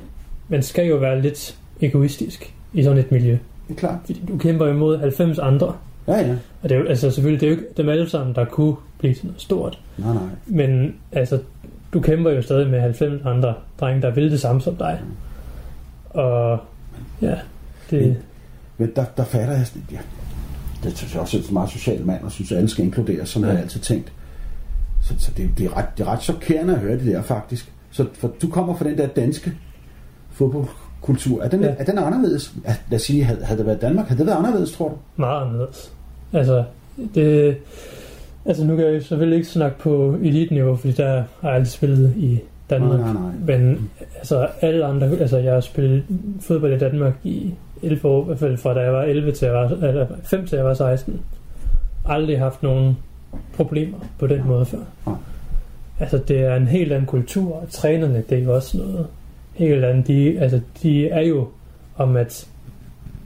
[SPEAKER 4] Man skal jo være lidt egoistisk i sådan et miljø.
[SPEAKER 3] Det er klart.
[SPEAKER 4] Fordi du kæmper imod 90 andre.
[SPEAKER 3] Ja, ja.
[SPEAKER 4] Og det er jo, altså selvfølgelig, det er jo ikke dem alle sammen, der kunne blive til noget stort.
[SPEAKER 3] Nej, nej.
[SPEAKER 4] Men altså, du kæmper jo stadig med 90 andre drenge, der vil det samme som dig. Og ja, det,
[SPEAKER 3] Men der, der fatter jeg sådan, ja, det synes jeg også er en meget social mand, og synes, at alle skal inkluderes, sådan ja. har jeg altid tænkt. Så, så det, det, er ret, det er ret chokerende at høre det der, faktisk. Så for du kommer fra den der danske fodboldkultur. Er den, ja. Er den anderledes? Ja, lad os sige, havde, havde det været Danmark, havde det været anderledes, tror du?
[SPEAKER 4] meget anderledes. Altså, det, altså nu kan jeg selvfølgelig ikke snakke på eliteniveau, fordi der har jeg aldrig spillet i Danmark.
[SPEAKER 3] Nej, nej, nej.
[SPEAKER 4] Men altså alle andre, altså jeg har spillet fodbold i Danmark i 11 år, i hvert fald fra da jeg var 11 til jeg var, eller 5 til jeg var 16. Aldrig haft nogen problemer på den måde før. Altså det er en helt anden kultur, og trænerne, det er jo også noget helt andet. De, altså, de er jo om, at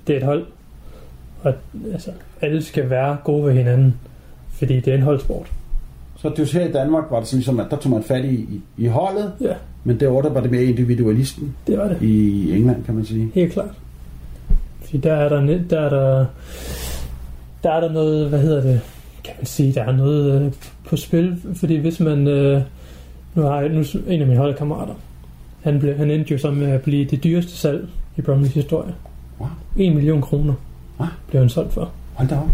[SPEAKER 4] det er et hold, og altså, alle skal være gode ved hinanden, fordi det er en holdsport.
[SPEAKER 3] Så det her i Danmark var det sådan ligesom, at der tog man fat i, i, i holdet,
[SPEAKER 4] Ja,
[SPEAKER 3] men derovre der var det mere individualisten
[SPEAKER 4] det var det.
[SPEAKER 3] i England, kan man sige.
[SPEAKER 4] Helt klart. Fordi der er der, der er der, der er der noget, hvad hedder det, kan man sige, der er noget øh, på spil, fordi hvis man, øh, nu har jeg, nu, en af mine holdkammerater, han, blev, han endte jo så med at blive det dyreste salg i Bromleys historie.
[SPEAKER 3] Wow.
[SPEAKER 4] 1 million kroner
[SPEAKER 3] Hvad?
[SPEAKER 4] blev han solgt for.
[SPEAKER 3] Hold da op.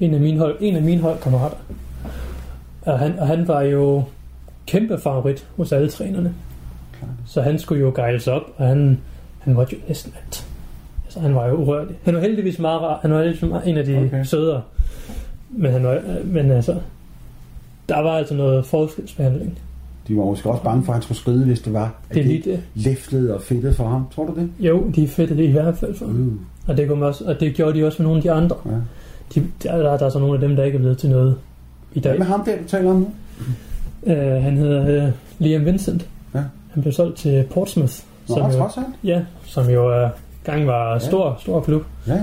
[SPEAKER 4] En af mine, hold, en af mine holdkammerater. Og han, og han var jo kæmpe favorit hos alle trænerne.
[SPEAKER 3] Klart.
[SPEAKER 4] Så han skulle jo gejles op, og han, han måtte jo næsten alt. Altså, han var jo urørlig. Han var heldigvis meget rar. Han var heldigvis meget- en af de
[SPEAKER 3] Okay.
[SPEAKER 4] sødere. Men, han var, men altså, der var altså noget forskelsbehandling.
[SPEAKER 3] De var måske også bange for, at han skulle skride, hvis det var, at
[SPEAKER 4] Det er lige det.
[SPEAKER 3] læflede og fedtet for ham. Tror du det?
[SPEAKER 4] Jo, de fedtede i hvert fald for.
[SPEAKER 3] Uh,
[SPEAKER 4] Og det, kunne også, og det gjorde de også med nogle af de andre.
[SPEAKER 3] ja.
[SPEAKER 4] De, der, der, der er så nogle af dem, der ikke er blevet til noget i
[SPEAKER 3] Hvad
[SPEAKER 4] dag.
[SPEAKER 3] med ham der, du taler om nu?
[SPEAKER 4] Uh, han hedder uh, Liam Vincent.
[SPEAKER 3] Ja.
[SPEAKER 4] Han blev solgt til Portsmouth.
[SPEAKER 3] Nå,
[SPEAKER 4] som jo, ja, som jo er gang var
[SPEAKER 3] Ja.
[SPEAKER 4] stor, stor klub.
[SPEAKER 3] Ja,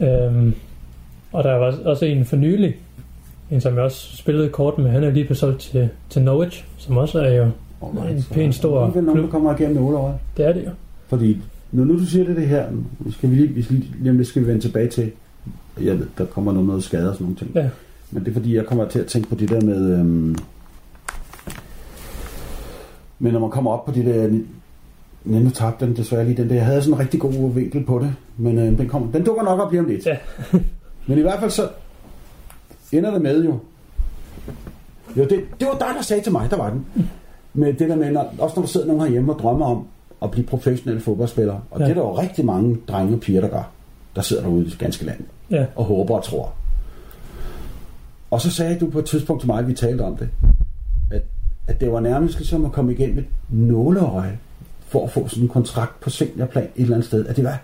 [SPEAKER 3] ja.
[SPEAKER 4] Øhm, og der var også en for nylig, en som jeg også spillede kort med, han er lige blevet solgt til, til Norwich, som også er jo,
[SPEAKER 3] Alright,
[SPEAKER 4] En pæn stor
[SPEAKER 3] alligevel nogen, der
[SPEAKER 4] klub.
[SPEAKER 3] kommer igennem nåleøjet.
[SPEAKER 4] det er det jo.
[SPEAKER 3] Fordi, når nu du siger det, det her, skal vi lige, vi skal lige, om lidt skal vi vende tilbage til, jeg ved, der kommer noget, noget skade og sådan nogle ting.
[SPEAKER 4] Ja.
[SPEAKER 3] Men det er fordi, jeg kommer til at tænke på det der med, øhm, men når man kommer op på det der, Nej, nu tabte den desværre lige den der. Jeg havde sådan en rigtig god vinkel på det, men øh, den, kommer, den dukker nok op lige om lidt.
[SPEAKER 4] Ja. (laughs)
[SPEAKER 3] men i hvert fald så ender det med jo, jo det, det var dig, der sagde til mig, der var den, med det der med, når, også når der sidder nogen herhjemme og drømmer om at blive professionelle fodboldspillere, og. Ja. det er der jo rigtig mange drenge og piger, der gør, der sidder derude i det ganske land
[SPEAKER 4] Ja,
[SPEAKER 3] og håber og tror. Og så sagde du på et tidspunkt til mig, at vi talte om det, at, at det var nærmest ligesom at komme igennem et nåleøje for at få sådan en kontrakt på seniorplan et eller andet sted. At det var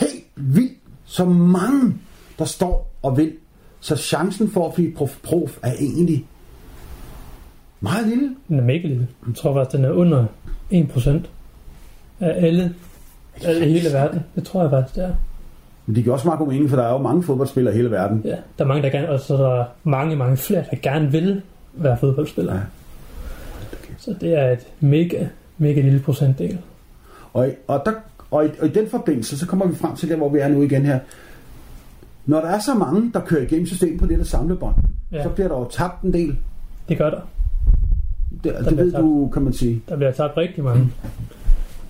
[SPEAKER 3] helt vildt, så mange, der står og vil. Så chancen for at blive prof, prof er egentlig meget lille.
[SPEAKER 4] den er mega lille. Jeg tror faktisk, den er under 1% af alle, alle i hele verden. Det tror jeg faktisk, det er.
[SPEAKER 3] Men det giver også meget god mening, for der er jo mange fodboldspillere i hele verden.
[SPEAKER 4] Ja, der er mange, der gerne, og så er der mange, mange flere, der gerne vil være fodboldspillere.
[SPEAKER 3] Ja.
[SPEAKER 4] Ja. Så det er et mega, mega lille procentdel.
[SPEAKER 3] Og, og, der, og, i, og i den forbindelse, så kommer vi frem til der, hvor vi er nu igen her. Når der er så mange, der kører igennem systemet på det der samlebånd, ja. Så bliver der jo tabt en del.
[SPEAKER 4] Det gør der.
[SPEAKER 3] Det, det
[SPEAKER 4] bliver
[SPEAKER 3] ved
[SPEAKER 4] tabt.
[SPEAKER 3] du, kan man sige.
[SPEAKER 4] Der bliver tabt rigtig mange.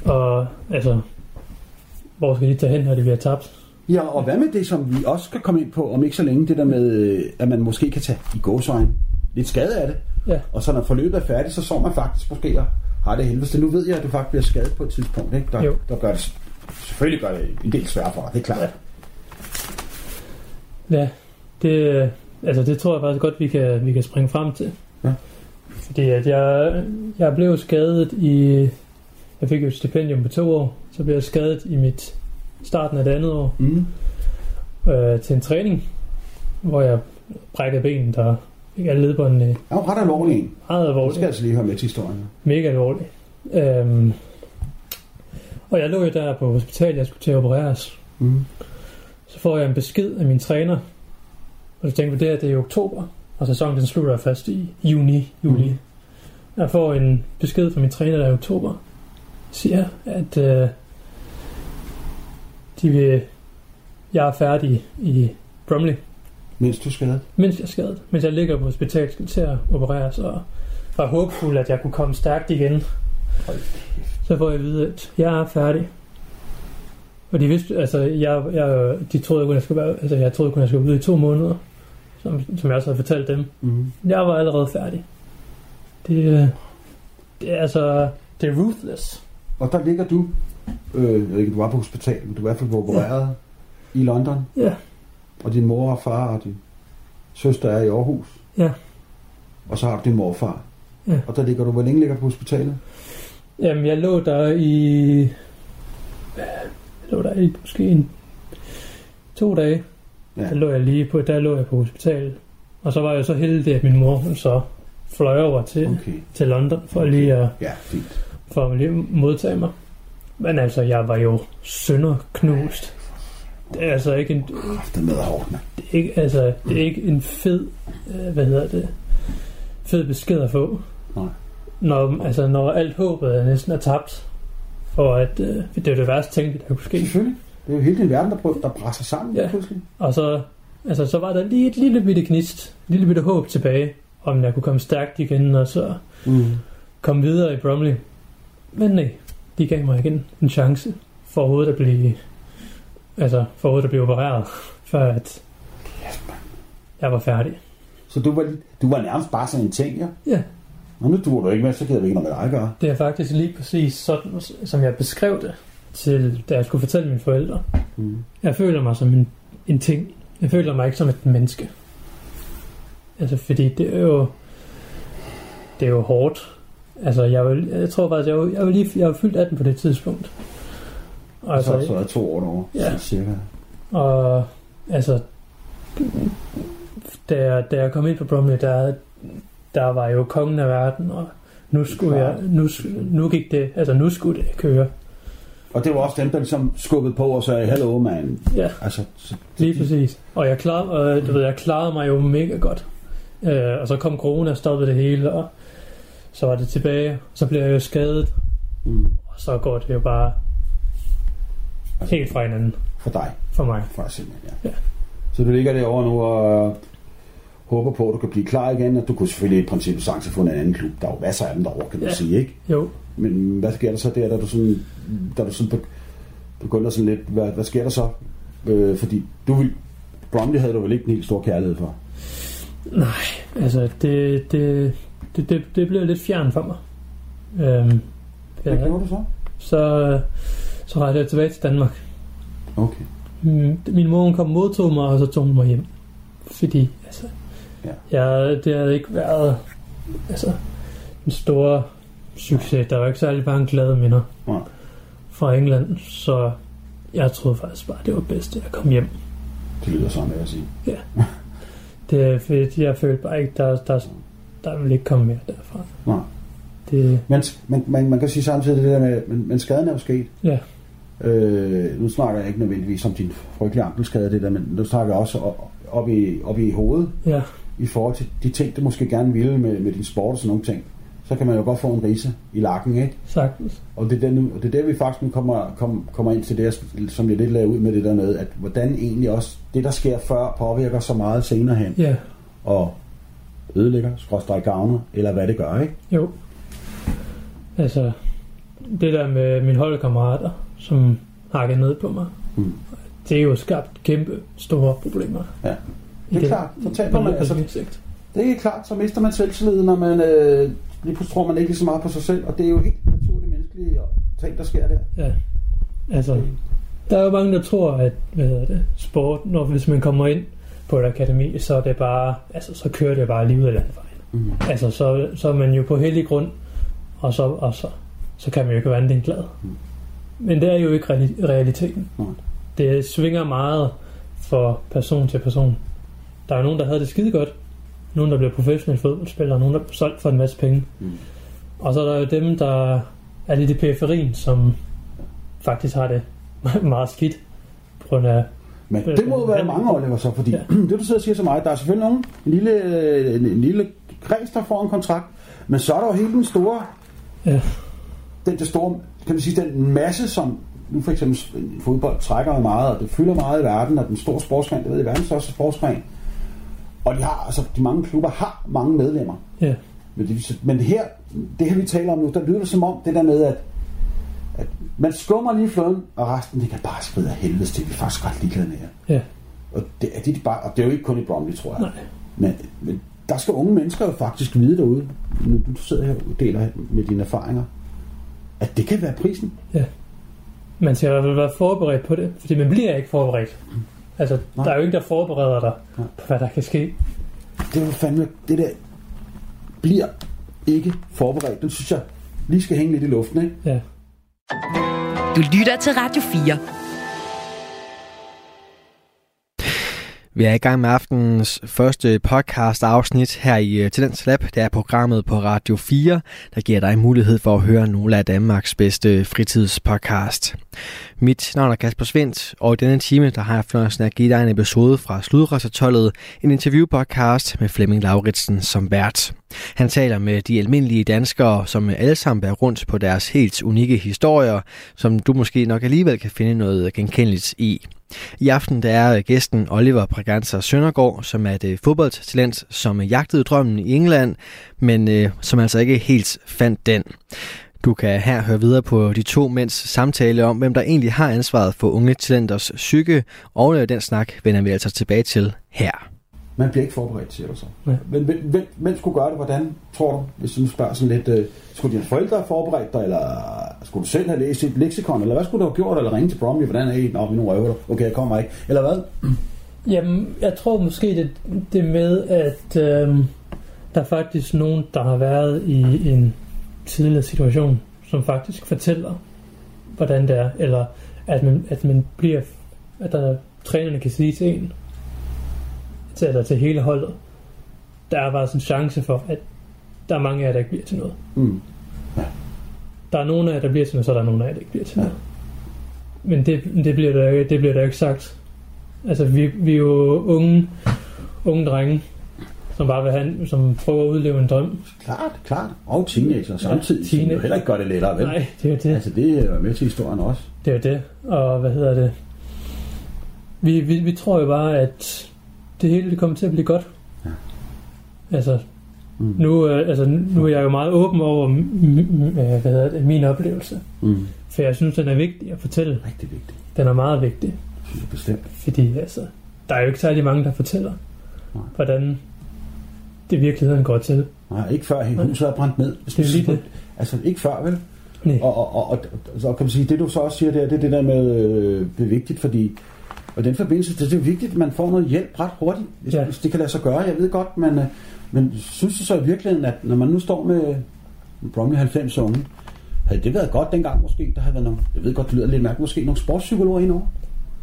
[SPEAKER 4] Og altså, hvor skal de tage hen, når de bliver tabt?
[SPEAKER 3] Ja, og hvad med det, som vi også skal komme ind på om ikke så længe, det der med, øh, at man måske kan tage i gåsøjne lidt skade af det,
[SPEAKER 4] Ja,
[SPEAKER 3] og så når forløbet er færdigt, så så man faktisk måske har det helvede. Nu ved jeg, at du faktisk bliver skadet på et tidspunkt, ikke? Der,
[SPEAKER 4] Jo.
[SPEAKER 3] der gør det, selvfølgelig gør det en del svært for dig, det er klart.
[SPEAKER 4] Ja. ja det, altså det tror jeg faktisk godt, vi kan, vi kan springe frem til.
[SPEAKER 3] Ja.
[SPEAKER 4] Fordi at jeg, jeg blev skadet i... Jeg fik jo et stipendium på to år. Så blev jeg skadet i mit starten af det andet år
[SPEAKER 3] Mm.
[SPEAKER 4] øh, til en træning, hvor jeg brækkede benet og fik alle ledbåndene
[SPEAKER 3] er jo ret alvorligt en.
[SPEAKER 4] meget
[SPEAKER 3] Det
[SPEAKER 4] alvorligt.
[SPEAKER 3] skal altså lige høre med til historien.
[SPEAKER 4] Mega alvorligt. Øhm, og jeg lå jo der på hospitalet, jeg skulle til at opereres.
[SPEAKER 3] Mm.
[SPEAKER 4] Så får jeg en besked af min træner. Og så tænker vi, det her det er i oktober. Og sæsonen den slutter først i juni, juli.
[SPEAKER 3] Mm.
[SPEAKER 4] Jeg får en besked fra min træner der i oktober. Siger, at øh, de vil, jeg er færdig i Bromley,
[SPEAKER 3] Mens du er skadet?
[SPEAKER 4] mens jeg er skadet. Mens jeg ligger på hospital, skal til at opereres, og var håbefuld, at jeg kunne komme stærkt igen. Så får jeg at vide, at jeg er færdig. Og de vidste, altså, jeg, jeg, de troede kun, jeg skulle være, altså, jeg troede kun, jeg skulle ude i to måneder, som, som jeg også havde fortalt dem.
[SPEAKER 3] Mm.
[SPEAKER 4] Jeg var allerede færdig. Det, øh, det er altså, det er ruthless.
[SPEAKER 3] Og der ligger du, øh, jeg ved ikke, du var på hospital, men du er i hvert fald på opereret ja. i London.
[SPEAKER 4] Ja.
[SPEAKER 3] Og din mor og far og din søster er i Aarhus.
[SPEAKER 4] Ja.
[SPEAKER 3] Og så har du din morfar.
[SPEAKER 4] Ja.
[SPEAKER 3] Og der ligger du, hvor længe ligger du på hospitalet?
[SPEAKER 4] Jamen, jeg lå der i... Jeg lå der i måske en, to dage.
[SPEAKER 3] Ja.
[SPEAKER 4] Der lå jeg lige på, der lå jeg på hospitalet. Og så var jeg så heldig, at min mor hun så fløj over til, okay.
[SPEAKER 3] Okay.
[SPEAKER 4] til London for lige at,
[SPEAKER 3] Ja, fint.
[SPEAKER 4] for at lige modtage mig. Men altså, jeg var jo sønderknust. Det er altså ikke en,
[SPEAKER 3] Kraft med hårdt,
[SPEAKER 4] det er ikke, altså, det er ikke en fed, øh, hvad hedder det, fed besked at få.
[SPEAKER 3] Nej.
[SPEAKER 4] Når, altså, når alt håbet er næsten er tabt, for at øh, det er det værste ting, der kunne ske.
[SPEAKER 3] Selvfølgelig. Det er jo hele din verden, der, prøver, der brænder sammen
[SPEAKER 4] Ja.
[SPEAKER 3] pludselig.
[SPEAKER 4] Og så, altså, så var der lige et lille bitte gnist, et lille bitte håb tilbage, om jeg kunne komme stærkt igen, og så
[SPEAKER 3] Mm.
[SPEAKER 4] komme videre i Bromley. Men nej, de gav mig igen en chance for overhovedet at blive, altså, for overhovedet at blive opereret, (laughs) før at jeg var færdig.
[SPEAKER 3] Så du var, du var nærmest bare sådan en ting, ja?
[SPEAKER 4] Ja.
[SPEAKER 3] Og nu duer du ikke med, så gider vi ikke noget med dig gøre.
[SPEAKER 4] Det er faktisk lige præcis sådan, som jeg beskrev det, til, da jeg skulle fortælle mine forældre.
[SPEAKER 3] Mm.
[SPEAKER 4] Jeg føler mig som en, en ting. Jeg føler mig ikke som et menneske. Altså, fordi det er jo... Det er jo hårdt. Altså, jeg, vil, jeg tror faktisk, jeg var, jeg var lige jeg var fyldt 18 på det tidspunkt.
[SPEAKER 3] Altså,
[SPEAKER 4] altså,
[SPEAKER 3] så er to år over,
[SPEAKER 4] Ja.
[SPEAKER 3] cirka.
[SPEAKER 4] og altså, da jeg, da jeg kom ind på Bromley, der, der var jo kongen af verden, og nu skulle jeg, nu, nu gik det, altså nu skulle det køre.
[SPEAKER 3] Og det var også dem, der ligesom skubbede på og sagde, hallo man.
[SPEAKER 4] Ja.
[SPEAKER 3] Altså, så,
[SPEAKER 4] Lige præcis. Og jeg klarede, og, du ved, jeg klarede mig jo mega godt. Øh, og så kom corona og stoppede det hele, og så var det tilbage. Så blev jeg jo skadet,
[SPEAKER 3] mm,
[SPEAKER 4] og så går det jo bare helt fra hinanden
[SPEAKER 3] for dig,
[SPEAKER 4] for mig.
[SPEAKER 3] for dig simpelthen, ja.
[SPEAKER 4] Ja.
[SPEAKER 3] Så du ligger derovre nu og øh, håber på, at du kan blive klar igen, og du kunne selvfølgelig i princippet sagtens fundet en anden klub. Der er jo masser af dem derovre, kan man
[SPEAKER 4] Ja.
[SPEAKER 3] sige, ikke?
[SPEAKER 4] Jo,
[SPEAKER 3] Men hvad sker der så der, da du sådan, da du sådan be- begynder sådan lidt, hvad, hvad sker der så? Øh, fordi du vil, Bromley havde du vel ikke en helt stor kærlighed for?
[SPEAKER 4] altså det, det, det, det, det blev lidt fjern for mig. Øhm,
[SPEAKER 3] Hvad
[SPEAKER 4] ja,
[SPEAKER 3] gjorde du så?
[SPEAKER 4] så, så rejste jeg tilbage til Danmark.
[SPEAKER 3] Okay.
[SPEAKER 4] Mm, Min mor hun kom og modtog mig, og så tog hun mig hjem. Fordi, altså,
[SPEAKER 3] Ja.
[SPEAKER 4] jeg, det havde ikke været altså, en stor succes. Der var ikke særlig mange glade minder
[SPEAKER 3] Nej.
[SPEAKER 4] fra England, så jeg troede faktisk bare, det var bedst, at jeg kom hjem.
[SPEAKER 3] Det lyder sådan, vil jeg sige. (laughs)
[SPEAKER 4] Det er fordi, jeg følte bare ikke, der, der, der ville ikke komme mere derfra.
[SPEAKER 3] Nej.
[SPEAKER 4] Det,
[SPEAKER 3] Men man, man, man kan sige samtidig det der med, men, men skaden er jo sket.
[SPEAKER 4] ja,
[SPEAKER 3] Øh, nu snakker jeg ikke nødvendigvis om din frygtelige ankelskade, det der, men nu snakker jeg også op, op, i, op i hovedet,
[SPEAKER 4] ja,
[SPEAKER 3] i forhold til de ting, du måske gerne ville med, med din sport og sådan nogle ting. Så kan man jo godt få en rise i lakken, ikke?
[SPEAKER 4] sagtens.
[SPEAKER 3] Og det er, der, nu, og det er der, vi faktisk nu kommer, kom, kommer ind til det, som jeg lidt lagde ud med det der med, at hvordan egentlig også det, der sker før, påvirker så meget senere hen,
[SPEAKER 4] Ja,
[SPEAKER 3] og ødelægger, skråstrej gavner, eller hvad det gør, ikke?
[SPEAKER 4] jo. Altså, det der med mine holdkammerater, som hakkede ned på mig,
[SPEAKER 3] Mm.
[SPEAKER 4] det er jo skabt kæmpe store problemer.
[SPEAKER 3] Ja. Det er klart, så taber man, altså,
[SPEAKER 4] sigt.
[SPEAKER 3] det er klart, så mister man selvtillid, når man øh, lige pludselig tror man ikke lige så meget på sig selv, og det er jo helt naturligt menneskelige ting, der sker der.
[SPEAKER 4] Ja, altså, der er jo mange, der tror, at hvad hedder det, sport, når hvis man kommer ind på et akademi, så er det bare, altså, så kører det bare lige ud af landvejen.
[SPEAKER 3] Mm.
[SPEAKER 4] Altså, så, så er man jo på hellig grund, og så, og så, så kan man jo ikke være andet end glad.
[SPEAKER 3] Mm.
[SPEAKER 4] Men det er jo ikke reali- realiteten.
[SPEAKER 3] Nej.
[SPEAKER 4] Det svinger meget fra person til person. Der er nogen, der havde det skide godt. Nogen, der blev professionelle fodboldspillere. Nogen, der blev solgt for en masse penge.
[SPEAKER 3] Mm.
[SPEAKER 4] Og så er der jo dem, der er lidt i periferien, som faktisk har det (laughs) meget skidt. På grund af,
[SPEAKER 3] Men det må jo være mange Oliver så, fordi
[SPEAKER 4] Ja. (clears throat)
[SPEAKER 3] det du sidder og siger så meget, der er selvfølgelig nogen, en lille, øh, en, en lille kreds, der får en kontrakt, men så er der jo hele den store,
[SPEAKER 4] Ja.
[SPEAKER 3] den, det store, kan man sige, den masse, som nu for eksempel fodbold trækker meget, og det fylder meget i verden, og den store sportsgren, det ved jeg, verdens største sportsgren. Og de har, altså, de mange klubber har mange medlemmer.
[SPEAKER 4] Ja.
[SPEAKER 3] Men, det, men her, det her vi taler om nu, der lyder det som om det der med, at, at man skummer lige fløden, og resten, det kan bare skride af helvede vi er faktisk ret ligeglade med jer.
[SPEAKER 4] Ja.
[SPEAKER 3] Og det, er de bare, og det er jo ikke kun i Bromley, tror jeg.
[SPEAKER 4] Nej.
[SPEAKER 3] Men, men der skal unge mennesker jo faktisk vide derude, når du sidder her og deler med dine erfaringer, at det kan være prisen.
[SPEAKER 4] Ja. Man skal i hvert fald være forberedt på det, fordi man bliver ikke forberedt. Altså,
[SPEAKER 3] Nej.
[SPEAKER 4] der er jo ikke der forbereder dig
[SPEAKER 3] Nej.
[SPEAKER 4] på, hvad der kan ske.
[SPEAKER 3] Det er jo fandme, det der bliver ikke forberedt. Det synes jeg lige skal hænge lidt i luften, ikke?
[SPEAKER 4] Ja.
[SPEAKER 2] Du lytter til Radio 4.
[SPEAKER 1] Vi er i gang med aftenens første podcast afsnit her i øh, Tendens Lab. Det er programmet på Radio 4, der giver dig mulighed for at høre nogle af Danmarks bedste fritidspodcast. Mit navn er Kasper Svendt, og i denne time der har jeg fornøjelsen at give dig en episode fra Sludrøssertollet, en interviewpodcast med Flemming Lauritsen som vært. Han taler med de almindelige danskere, som alle sammen bærer rundt på deres helt unikke historier, som du måske nok alligevel kan finde noget genkendeligt i. I aften der er gæsten Oliver Braganza Søndergaard, som er et fodboldtalent, som jagtede drømmen i England, men øh, som altså ikke helt fandt den. Du kan her høre videre på de to mænds samtale om, hvem der egentlig har ansvaret for unge talenters psyke, og øh, den snak vender vi altså tilbage til her.
[SPEAKER 3] Man bliver ikke forberedt, siger du så.
[SPEAKER 4] Ja.
[SPEAKER 3] Men hvem, hvem, hvem skulle gøre det? Hvordan tror du, hvis du spørger sådan lidt, øh, skulle dine forældre have forberedt dig, eller skulle du selv have læst et leksikon, eller hvad skulle du have gjort, eller ringe til Bromley, hvordan er I? Nå, vi nu røver dig. Okay, jeg kommer ikke. Eller hvad? (clears throat)
[SPEAKER 4] Jamen, jeg tror måske det, det med, at øhm, der er faktisk nogen, der har været i en tidligere situation, som faktisk fortæller, hvordan det er, eller at man, at man bliver, at der, trænerne kan sige til en, til, eller til hele holdet, der er bare sådan en chance for, at der er mange af jer, der ikke bliver til noget.
[SPEAKER 3] Mm.
[SPEAKER 4] Der er nogen af jer, der bliver til noget, så er der nogen af jer, der ikke bliver til
[SPEAKER 3] Ja.
[SPEAKER 4] noget. Men det, det, bliver der, det bliver der jo ikke sagt. Altså, vi, vi er jo unge, unge drenge, som bare vil have, som prøver at udleve en drøm.
[SPEAKER 3] Klart, klart. Og teenager samtidig, ja,
[SPEAKER 4] teenager.
[SPEAKER 3] som jo heller ikke gør det lettere, vel?
[SPEAKER 4] Nej, det er det.
[SPEAKER 3] Altså, det er med til historien også.
[SPEAKER 4] Det er det. Og hvad hedder det? Vi, vi, vi tror jo bare, at det hele det kommer til at blive godt.
[SPEAKER 3] Ja.
[SPEAKER 4] Altså,
[SPEAKER 3] Mm.
[SPEAKER 4] nu, øh, altså, nu er jeg jo meget åben over hvad hedder det, min oplevelse.
[SPEAKER 3] Mm.
[SPEAKER 4] For jeg synes, den er vigtig at fortælle.
[SPEAKER 3] Rigtig vigtigt,
[SPEAKER 4] Den er meget vigtig.
[SPEAKER 3] synes jeg bestemt.
[SPEAKER 4] Fordi altså, der er jo ikke særlig mange, der fortæller,
[SPEAKER 3] Nej.
[SPEAKER 4] hvordan det virkeligheden går til.
[SPEAKER 3] Nej, ikke før huset er brændt ned.
[SPEAKER 4] Det er lige det.
[SPEAKER 3] Altså, ikke før, vel?
[SPEAKER 4] Nej.
[SPEAKER 3] Og, og, og, og, så kan man sige, det du så også siger der, det er det der med, øh, det er vigtigt, fordi og den forbindelse, det er jo vigtigt, at man får noget hjælp ret hurtigt, hvis,
[SPEAKER 4] ja.
[SPEAKER 3] hvis det kan lade sig gøre. Jeg ved godt, men, øh, men synes du så i virkeligheden, at når man nu står med Bromley 90 unge, havde det været godt dengang måske, der havde været nogle, jeg ved godt, det lyder lidt mærkeligt, måske nogle sportspsykologer indover?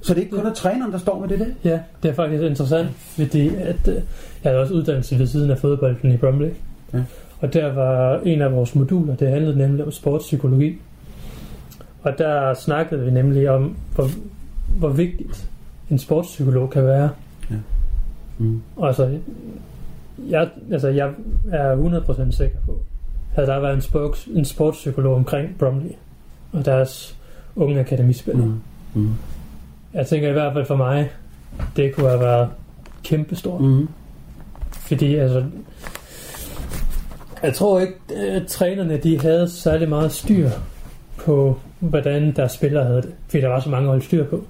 [SPEAKER 3] Så det er ikke kun er træneren, der står med det der?
[SPEAKER 4] Ja, det er faktisk interessant, fordi at, øh, jeg havde også uddannelse ved siden af fodbolden i Bromley.
[SPEAKER 3] Ja.
[SPEAKER 4] Og der var en af vores moduler, det handlede nemlig om sportspsykologi. Og der snakkede vi nemlig om, hvor, hvor vigtigt en sportspsykolog kan være.
[SPEAKER 3] Mm.
[SPEAKER 4] Og altså, jeg, altså, jeg er 100% sikker på, at der været en, sports, en sportspsykolog omkring Bromley og deres unge akademispillere. Mm.
[SPEAKER 3] Mm.
[SPEAKER 4] Jeg tænker i hvert fald for mig, det kunne have været kæmpestort. Mm. Fordi altså, jeg tror ikke, at trænerne de havde særlig meget styr på, hvordan deres spillere havde det. Fordi der var så mange at holde styr på.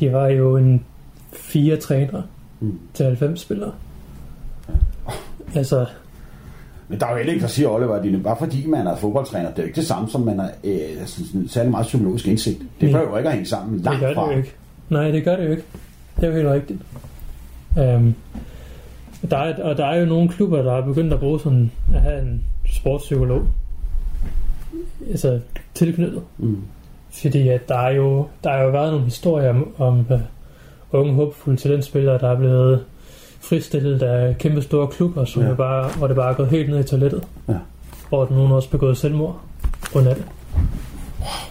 [SPEAKER 4] De var jo en fire trænere
[SPEAKER 3] Mm.
[SPEAKER 4] til 90 spillere. Altså,
[SPEAKER 3] Men der er jo heller ikke, der siger Oliver, at det er bare fordi man er fodboldtræner, det er jo ikke det samme, som man har øh, altså, særlig meget psykologisk indsigt. Det behøver jo ikke at hænge sammen
[SPEAKER 4] det
[SPEAKER 3] langt
[SPEAKER 4] gør det
[SPEAKER 3] fra.
[SPEAKER 4] jo ikke. Nej, det gør det jo ikke. Det er jo helt rigtigt. Um, der er, og der er jo nogle klubber, der er begyndt at bruge sådan at have en sportspsykolog altså tilknyttet.
[SPEAKER 3] Mm.
[SPEAKER 4] Fordi at der er jo der er jo været nogle historier om, om uh, unge håbfulde talentspillere, der er blevet fristillet af kæmpe store klubber, som
[SPEAKER 3] Ja.
[SPEAKER 4] ja. bare, hvor det bare er gået helt ned i toilettet.
[SPEAKER 3] Ja.
[SPEAKER 4] Hvor nogen også begået selvmord på grund af det.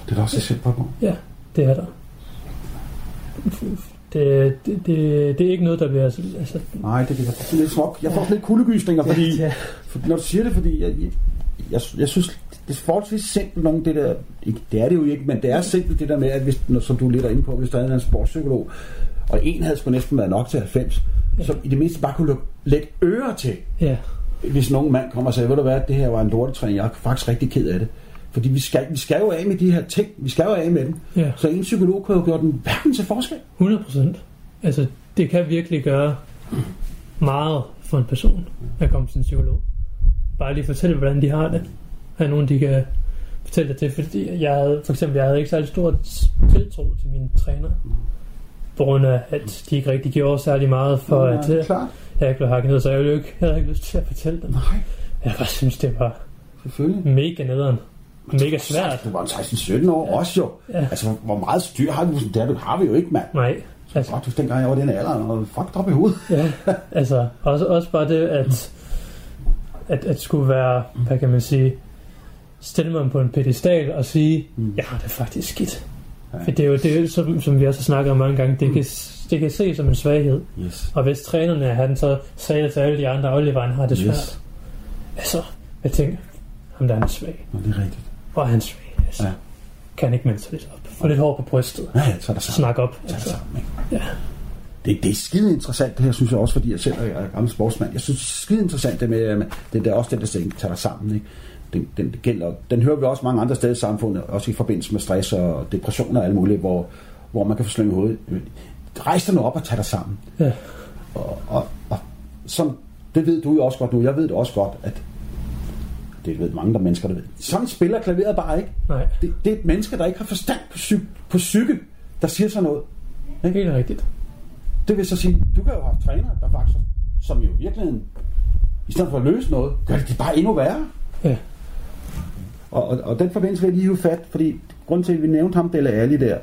[SPEAKER 3] Det er da også et sæt på.
[SPEAKER 4] Det er der. Det, det, det, det er ikke noget, der bliver... Altså,
[SPEAKER 3] Nej, det er sådan lidt smuk. Jeg får sådan lidt kuldegysninger, fordi,
[SPEAKER 4] ja,
[SPEAKER 3] for, når du siger det, fordi jeg, jeg, jeg, jeg synes, det er forholdsvis simpelt nogle det der, ikke, det er det jo ikke, men det er simpelt det der med, at hvis, når, som du er lidt inde på, hvis der er en sportspsykolog, og en havde sgu næsten været nok til 90, ja. så i det mindste bare kunne lukke lidt øre til,
[SPEAKER 4] Ja,
[SPEAKER 3] hvis nogen mand kommer og siger, ved du hvad, det her var en lortetræning, jeg er faktisk rigtig ked af det. Fordi vi skal, vi skal jo af med de her ting, vi skal jo af med dem.
[SPEAKER 4] Ja.
[SPEAKER 3] Så en psykolog kunne jo gøre den hverken til forskel.
[SPEAKER 4] 100 procent. Altså, det kan virkelig gøre meget for en person at komme til en psykolog. Bare lige fortælle, hvordan de har det. Have nogen, de kan fortælle det til. Fordi jeg havde, for eksempel, jeg havde ikke særlig stor tiltro til mine træner. På grund af, at de ikke rigtig gjorde særlig meget for, at øh,
[SPEAKER 3] klart.
[SPEAKER 4] jeg ikke blev hakket ned. Så jeg, ville jo ikke, jeg havde ikke lyst til at fortælle dem.
[SPEAKER 3] Nej,
[SPEAKER 4] Jeg bare synes, det var
[SPEAKER 3] selvfølgelig.
[SPEAKER 4] mega nederen. Mega svært.
[SPEAKER 3] Du var 16-17 år ja. også jo.
[SPEAKER 4] Ja.
[SPEAKER 3] Altså, hvor- meget styr har vi? Det har- har vi jo ikke, mand.
[SPEAKER 4] Nej,
[SPEAKER 3] Altså, faktisk dengang jeg var den alder, og fuck op i hovedet.
[SPEAKER 4] Ja, altså også, også bare det, at, at, at skulle være, hvad kan man sige, stille mig på en pedestal og sige,
[SPEAKER 3] Mm.
[SPEAKER 4] jeg har det faktisk skidt.
[SPEAKER 3] Ja.
[SPEAKER 4] For det er jo det, som, som vi også har snakket om mange gange, det kan, det kan ses som en svaghed.
[SPEAKER 3] Yes.
[SPEAKER 4] Og hvis trænerne han så sagde til alle de andre, Oliver han har det svært.
[SPEAKER 3] Yes.
[SPEAKER 4] Altså, jeg tænker, ham der er svag.
[SPEAKER 3] Nå, det er rigtigt.
[SPEAKER 4] Hvor er han svag? Altså,
[SPEAKER 3] Ja.
[SPEAKER 4] Kan han ikke melde sig lidt op? Få lidt hår på brystet.
[SPEAKER 3] Ja, ja, så er der sammen.
[SPEAKER 4] Snak op.
[SPEAKER 3] Så er der
[SPEAKER 4] Altså,
[SPEAKER 3] sammen, ikke?
[SPEAKER 4] Ja.
[SPEAKER 3] Det, det er skide interessant, det her, synes jeg også, fordi jeg selv er gammel sportsmand. Jeg synes, det er skide interessant, det med, det er også den, der siger, tager dig sammen, ikke? Den, den, det gælder, den hører vi også mange andre steder i samfundet, også i forbindelse med stress og depression og alt muligt, hvor, hvor man kan få slynget hovedet. Rejs dig nu op og tag dig sammen.
[SPEAKER 4] Ja.
[SPEAKER 3] Og, og, og som, det ved du jo også godt nu, jeg ved det også godt, at det ved mange der mennesker, der ved. Sådan spiller klaveret bare ikke.
[SPEAKER 4] Nej,
[SPEAKER 3] Det, det er et menneske, der ikke har forstand på, psy, på psyke, der siger sådan noget.
[SPEAKER 4] helt rigtigt.
[SPEAKER 3] Det vil så sige, du kan jo have trænere, der faktisk, som jo i virkeligheden, i stedet for at løse noget, gør det bare endnu værre.
[SPEAKER 4] Ja.
[SPEAKER 3] Og, og, og den forbindelse vil jeg lige hive fat, fordi grunden til, at vi nævnte ham, Delle Ali der,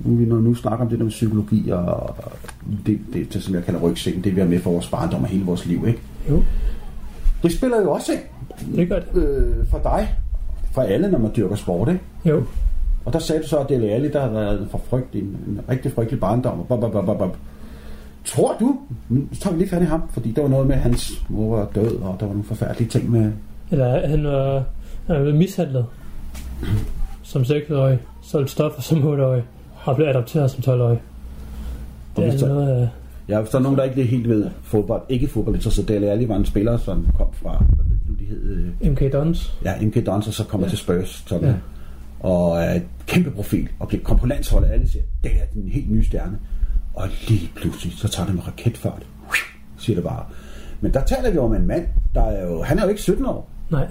[SPEAKER 3] nu, vi nu snakker om det der med psykologi, og det, det, det som jeg kalder rygsækken, det vi har med for vores barndom og hele vores liv, ikke?
[SPEAKER 4] Jo,
[SPEAKER 3] Det spiller jo også ind
[SPEAKER 4] det gør det.
[SPEAKER 3] øh, for dig, for alle, når man dyrker sport, ikke?
[SPEAKER 4] Jo,
[SPEAKER 3] Og der sagde du så, at Dele Alli, der har været en, forfrygtelig, en, en rigtig frygtelig barndom. og Bop, bop, bop, bop, bop. Tror du, nu tager vi lige fat i ham, fordi der var noget med, at hans mor var død, og der var nogle forfærdelige ting med...
[SPEAKER 4] Eller han var, han var blevet mishandlet som 6-årig, solgt stoffer som 8-årig, og blev adopteret som 12-årig.
[SPEAKER 3] Og
[SPEAKER 4] Det er noget af...
[SPEAKER 3] Ja, hvis der er nogen, der ikke helt ved fodbold, ikke fodbold, så Dele Alli var en spiller, som kom fra, hed, øh,
[SPEAKER 4] MK Dons.
[SPEAKER 3] ja, MK Dons, og så kommer
[SPEAKER 4] Ja.
[SPEAKER 3] til Spurs, sådan,
[SPEAKER 4] Ja.
[SPEAKER 3] ja. og er et kæmpe profil, og bliver kom på landsholdet, alle siger, det er den helt nye stjerne. Og lige pludselig, så tager det med raketfart, siger det bare. Men der taler vi om en mand, der er jo, han er jo ikke 17 år.
[SPEAKER 4] Nej.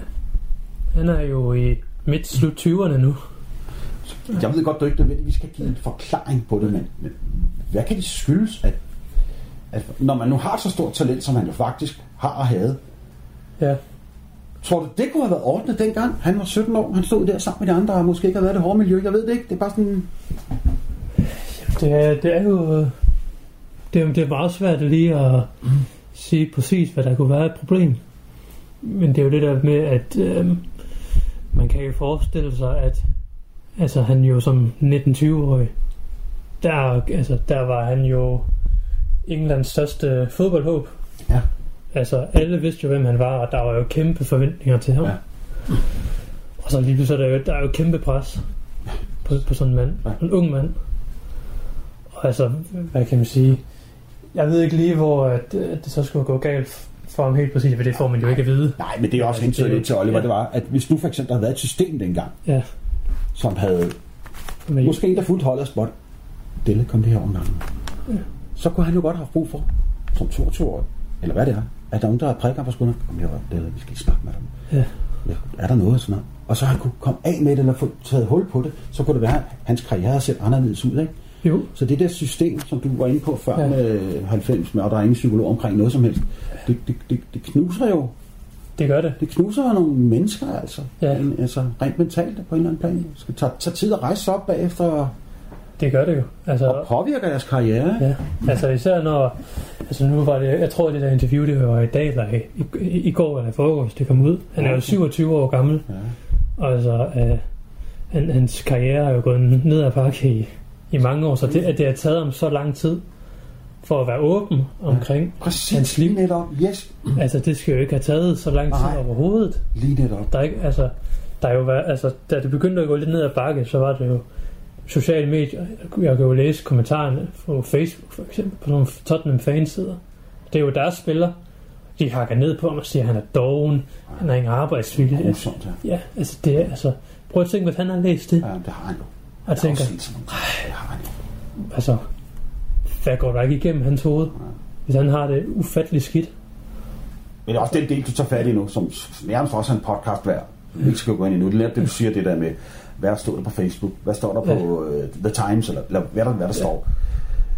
[SPEAKER 4] Han er jo i midt slut 20'erne nu.
[SPEAKER 3] Jeg ved godt, du ikke nødvendigvis skal give en forklaring på det, men, men hvad kan det skyldes, at, at når man nu har så stort talent, som han jo faktisk har og havde,
[SPEAKER 4] Ja.
[SPEAKER 3] Tror du, det kunne have været ordnet dengang? Han var 17 år, han stod der sammen med de andre, og måske ikke har været det hårde miljø, jeg ved det ikke. Det er bare sådan,
[SPEAKER 4] Det er, det er jo... Det er, det er meget svært lige at sige præcis, hvad der kunne være et problem. Men det er jo det der med, at øh, man kan jo forestille sig, at altså, han jo som 19-20-årig, der, altså, der var han jo Englands største fodboldhåb.
[SPEAKER 3] Ja.
[SPEAKER 4] Altså, alle vidste jo, hvem han var, og der var jo kæmpe forventninger til ham.
[SPEAKER 3] Ja.
[SPEAKER 4] Og så lige pludselig er der jo, der er jo kæmpe pres på, på sådan en mand.
[SPEAKER 3] Ja.
[SPEAKER 4] En ung mand. Og altså, hvad kan man sige? Jeg ved ikke lige, hvor at, at det så skulle gå galt for ham helt præcis, for det får man jo ikke at vide.
[SPEAKER 3] nej, men det er også
[SPEAKER 4] Altså,
[SPEAKER 3] hensynet
[SPEAKER 4] det-
[SPEAKER 3] lidt til Oliver,
[SPEAKER 4] ja.
[SPEAKER 3] det var, at hvis nu for eksempel der havde været et system dengang,
[SPEAKER 4] Ja,
[SPEAKER 3] som havde,
[SPEAKER 4] men,
[SPEAKER 3] måske en, der fuldt holdet spot, Delle kom det her over gangen. Så kunne han jo godt have brug for, som 22 år, eller hvad det er, at der er nogen, der har prikker på skulderen. Kom her, Delle, vi skal snakke med dem.
[SPEAKER 4] ja,
[SPEAKER 3] Ja, er der noget sådan noget? Og så han kunne komme af med det, eller få taget hul på det, så kunne det være, at hans karriere havde set anderledes ud, ikke?
[SPEAKER 4] jo,
[SPEAKER 3] Så det der system, som du var inde på før
[SPEAKER 4] Ja.
[SPEAKER 3] med 90, med, og der er ingen psykolog omkring noget som helst, det, det, det, det knuser jo
[SPEAKER 4] det gør det.
[SPEAKER 3] det knuser jo nogle mennesker, altså.
[SPEAKER 4] Ja.
[SPEAKER 3] En, altså rent mentalt på en eller anden plan. Det skal tage, tage tid at rejse sig op bagefter
[SPEAKER 4] Det gør det jo. Altså,
[SPEAKER 3] og påvirke deres karriere. Ja,
[SPEAKER 4] altså især når, altså nu var det, jeg tror det der interview, det var i dag, eller i, i, i går eller i forgårs, det kom ud. Han er jo
[SPEAKER 3] Okay.
[SPEAKER 4] 27 år gammel,
[SPEAKER 3] Ja.
[SPEAKER 4] og altså, øh, han, hans karriere er jo gået ned ad bakke i, i mange år, så det, at det har taget ham så lang tid for at være åben omkring
[SPEAKER 3] Præcis.
[SPEAKER 4] hans liv.
[SPEAKER 3] Netop. Yes.
[SPEAKER 4] Altså, det skal jo ikke have taget så lang tid
[SPEAKER 3] Nej.
[SPEAKER 4] overhovedet.
[SPEAKER 3] Lige netop.
[SPEAKER 4] Der er ikke, altså, der er jo været, altså, da det begyndte at gå lidt ned ad bakke, så var det jo sociale medier. Jeg kan jo læse kommentarerne på Facebook, for eksempel, på nogle Tottenham fansider. Det er jo deres spiller. De hakker ned på ham og siger, at han er doven, han har ingen arbejdsvilje.
[SPEAKER 3] Grusomt, ja.
[SPEAKER 4] Ja, altså, det er, altså, prøv at tænke, hvis han har læst det.
[SPEAKER 3] ja. det har han jo.
[SPEAKER 4] Og tænker.
[SPEAKER 3] Det har han jo.
[SPEAKER 4] altså, hvad går der ikke igennem hans hoved, hvis han har det ufatteligt skidt?
[SPEAKER 3] Men det er også den del, du tager fat i nu, som nærmest også er en podcast værd. Vi ikke skal gå ind i nu. Det er det, du siger, det der med, hvad står der på Facebook? Hvad står der på uh, The Times? Eller, eller hvad der, hvad der står?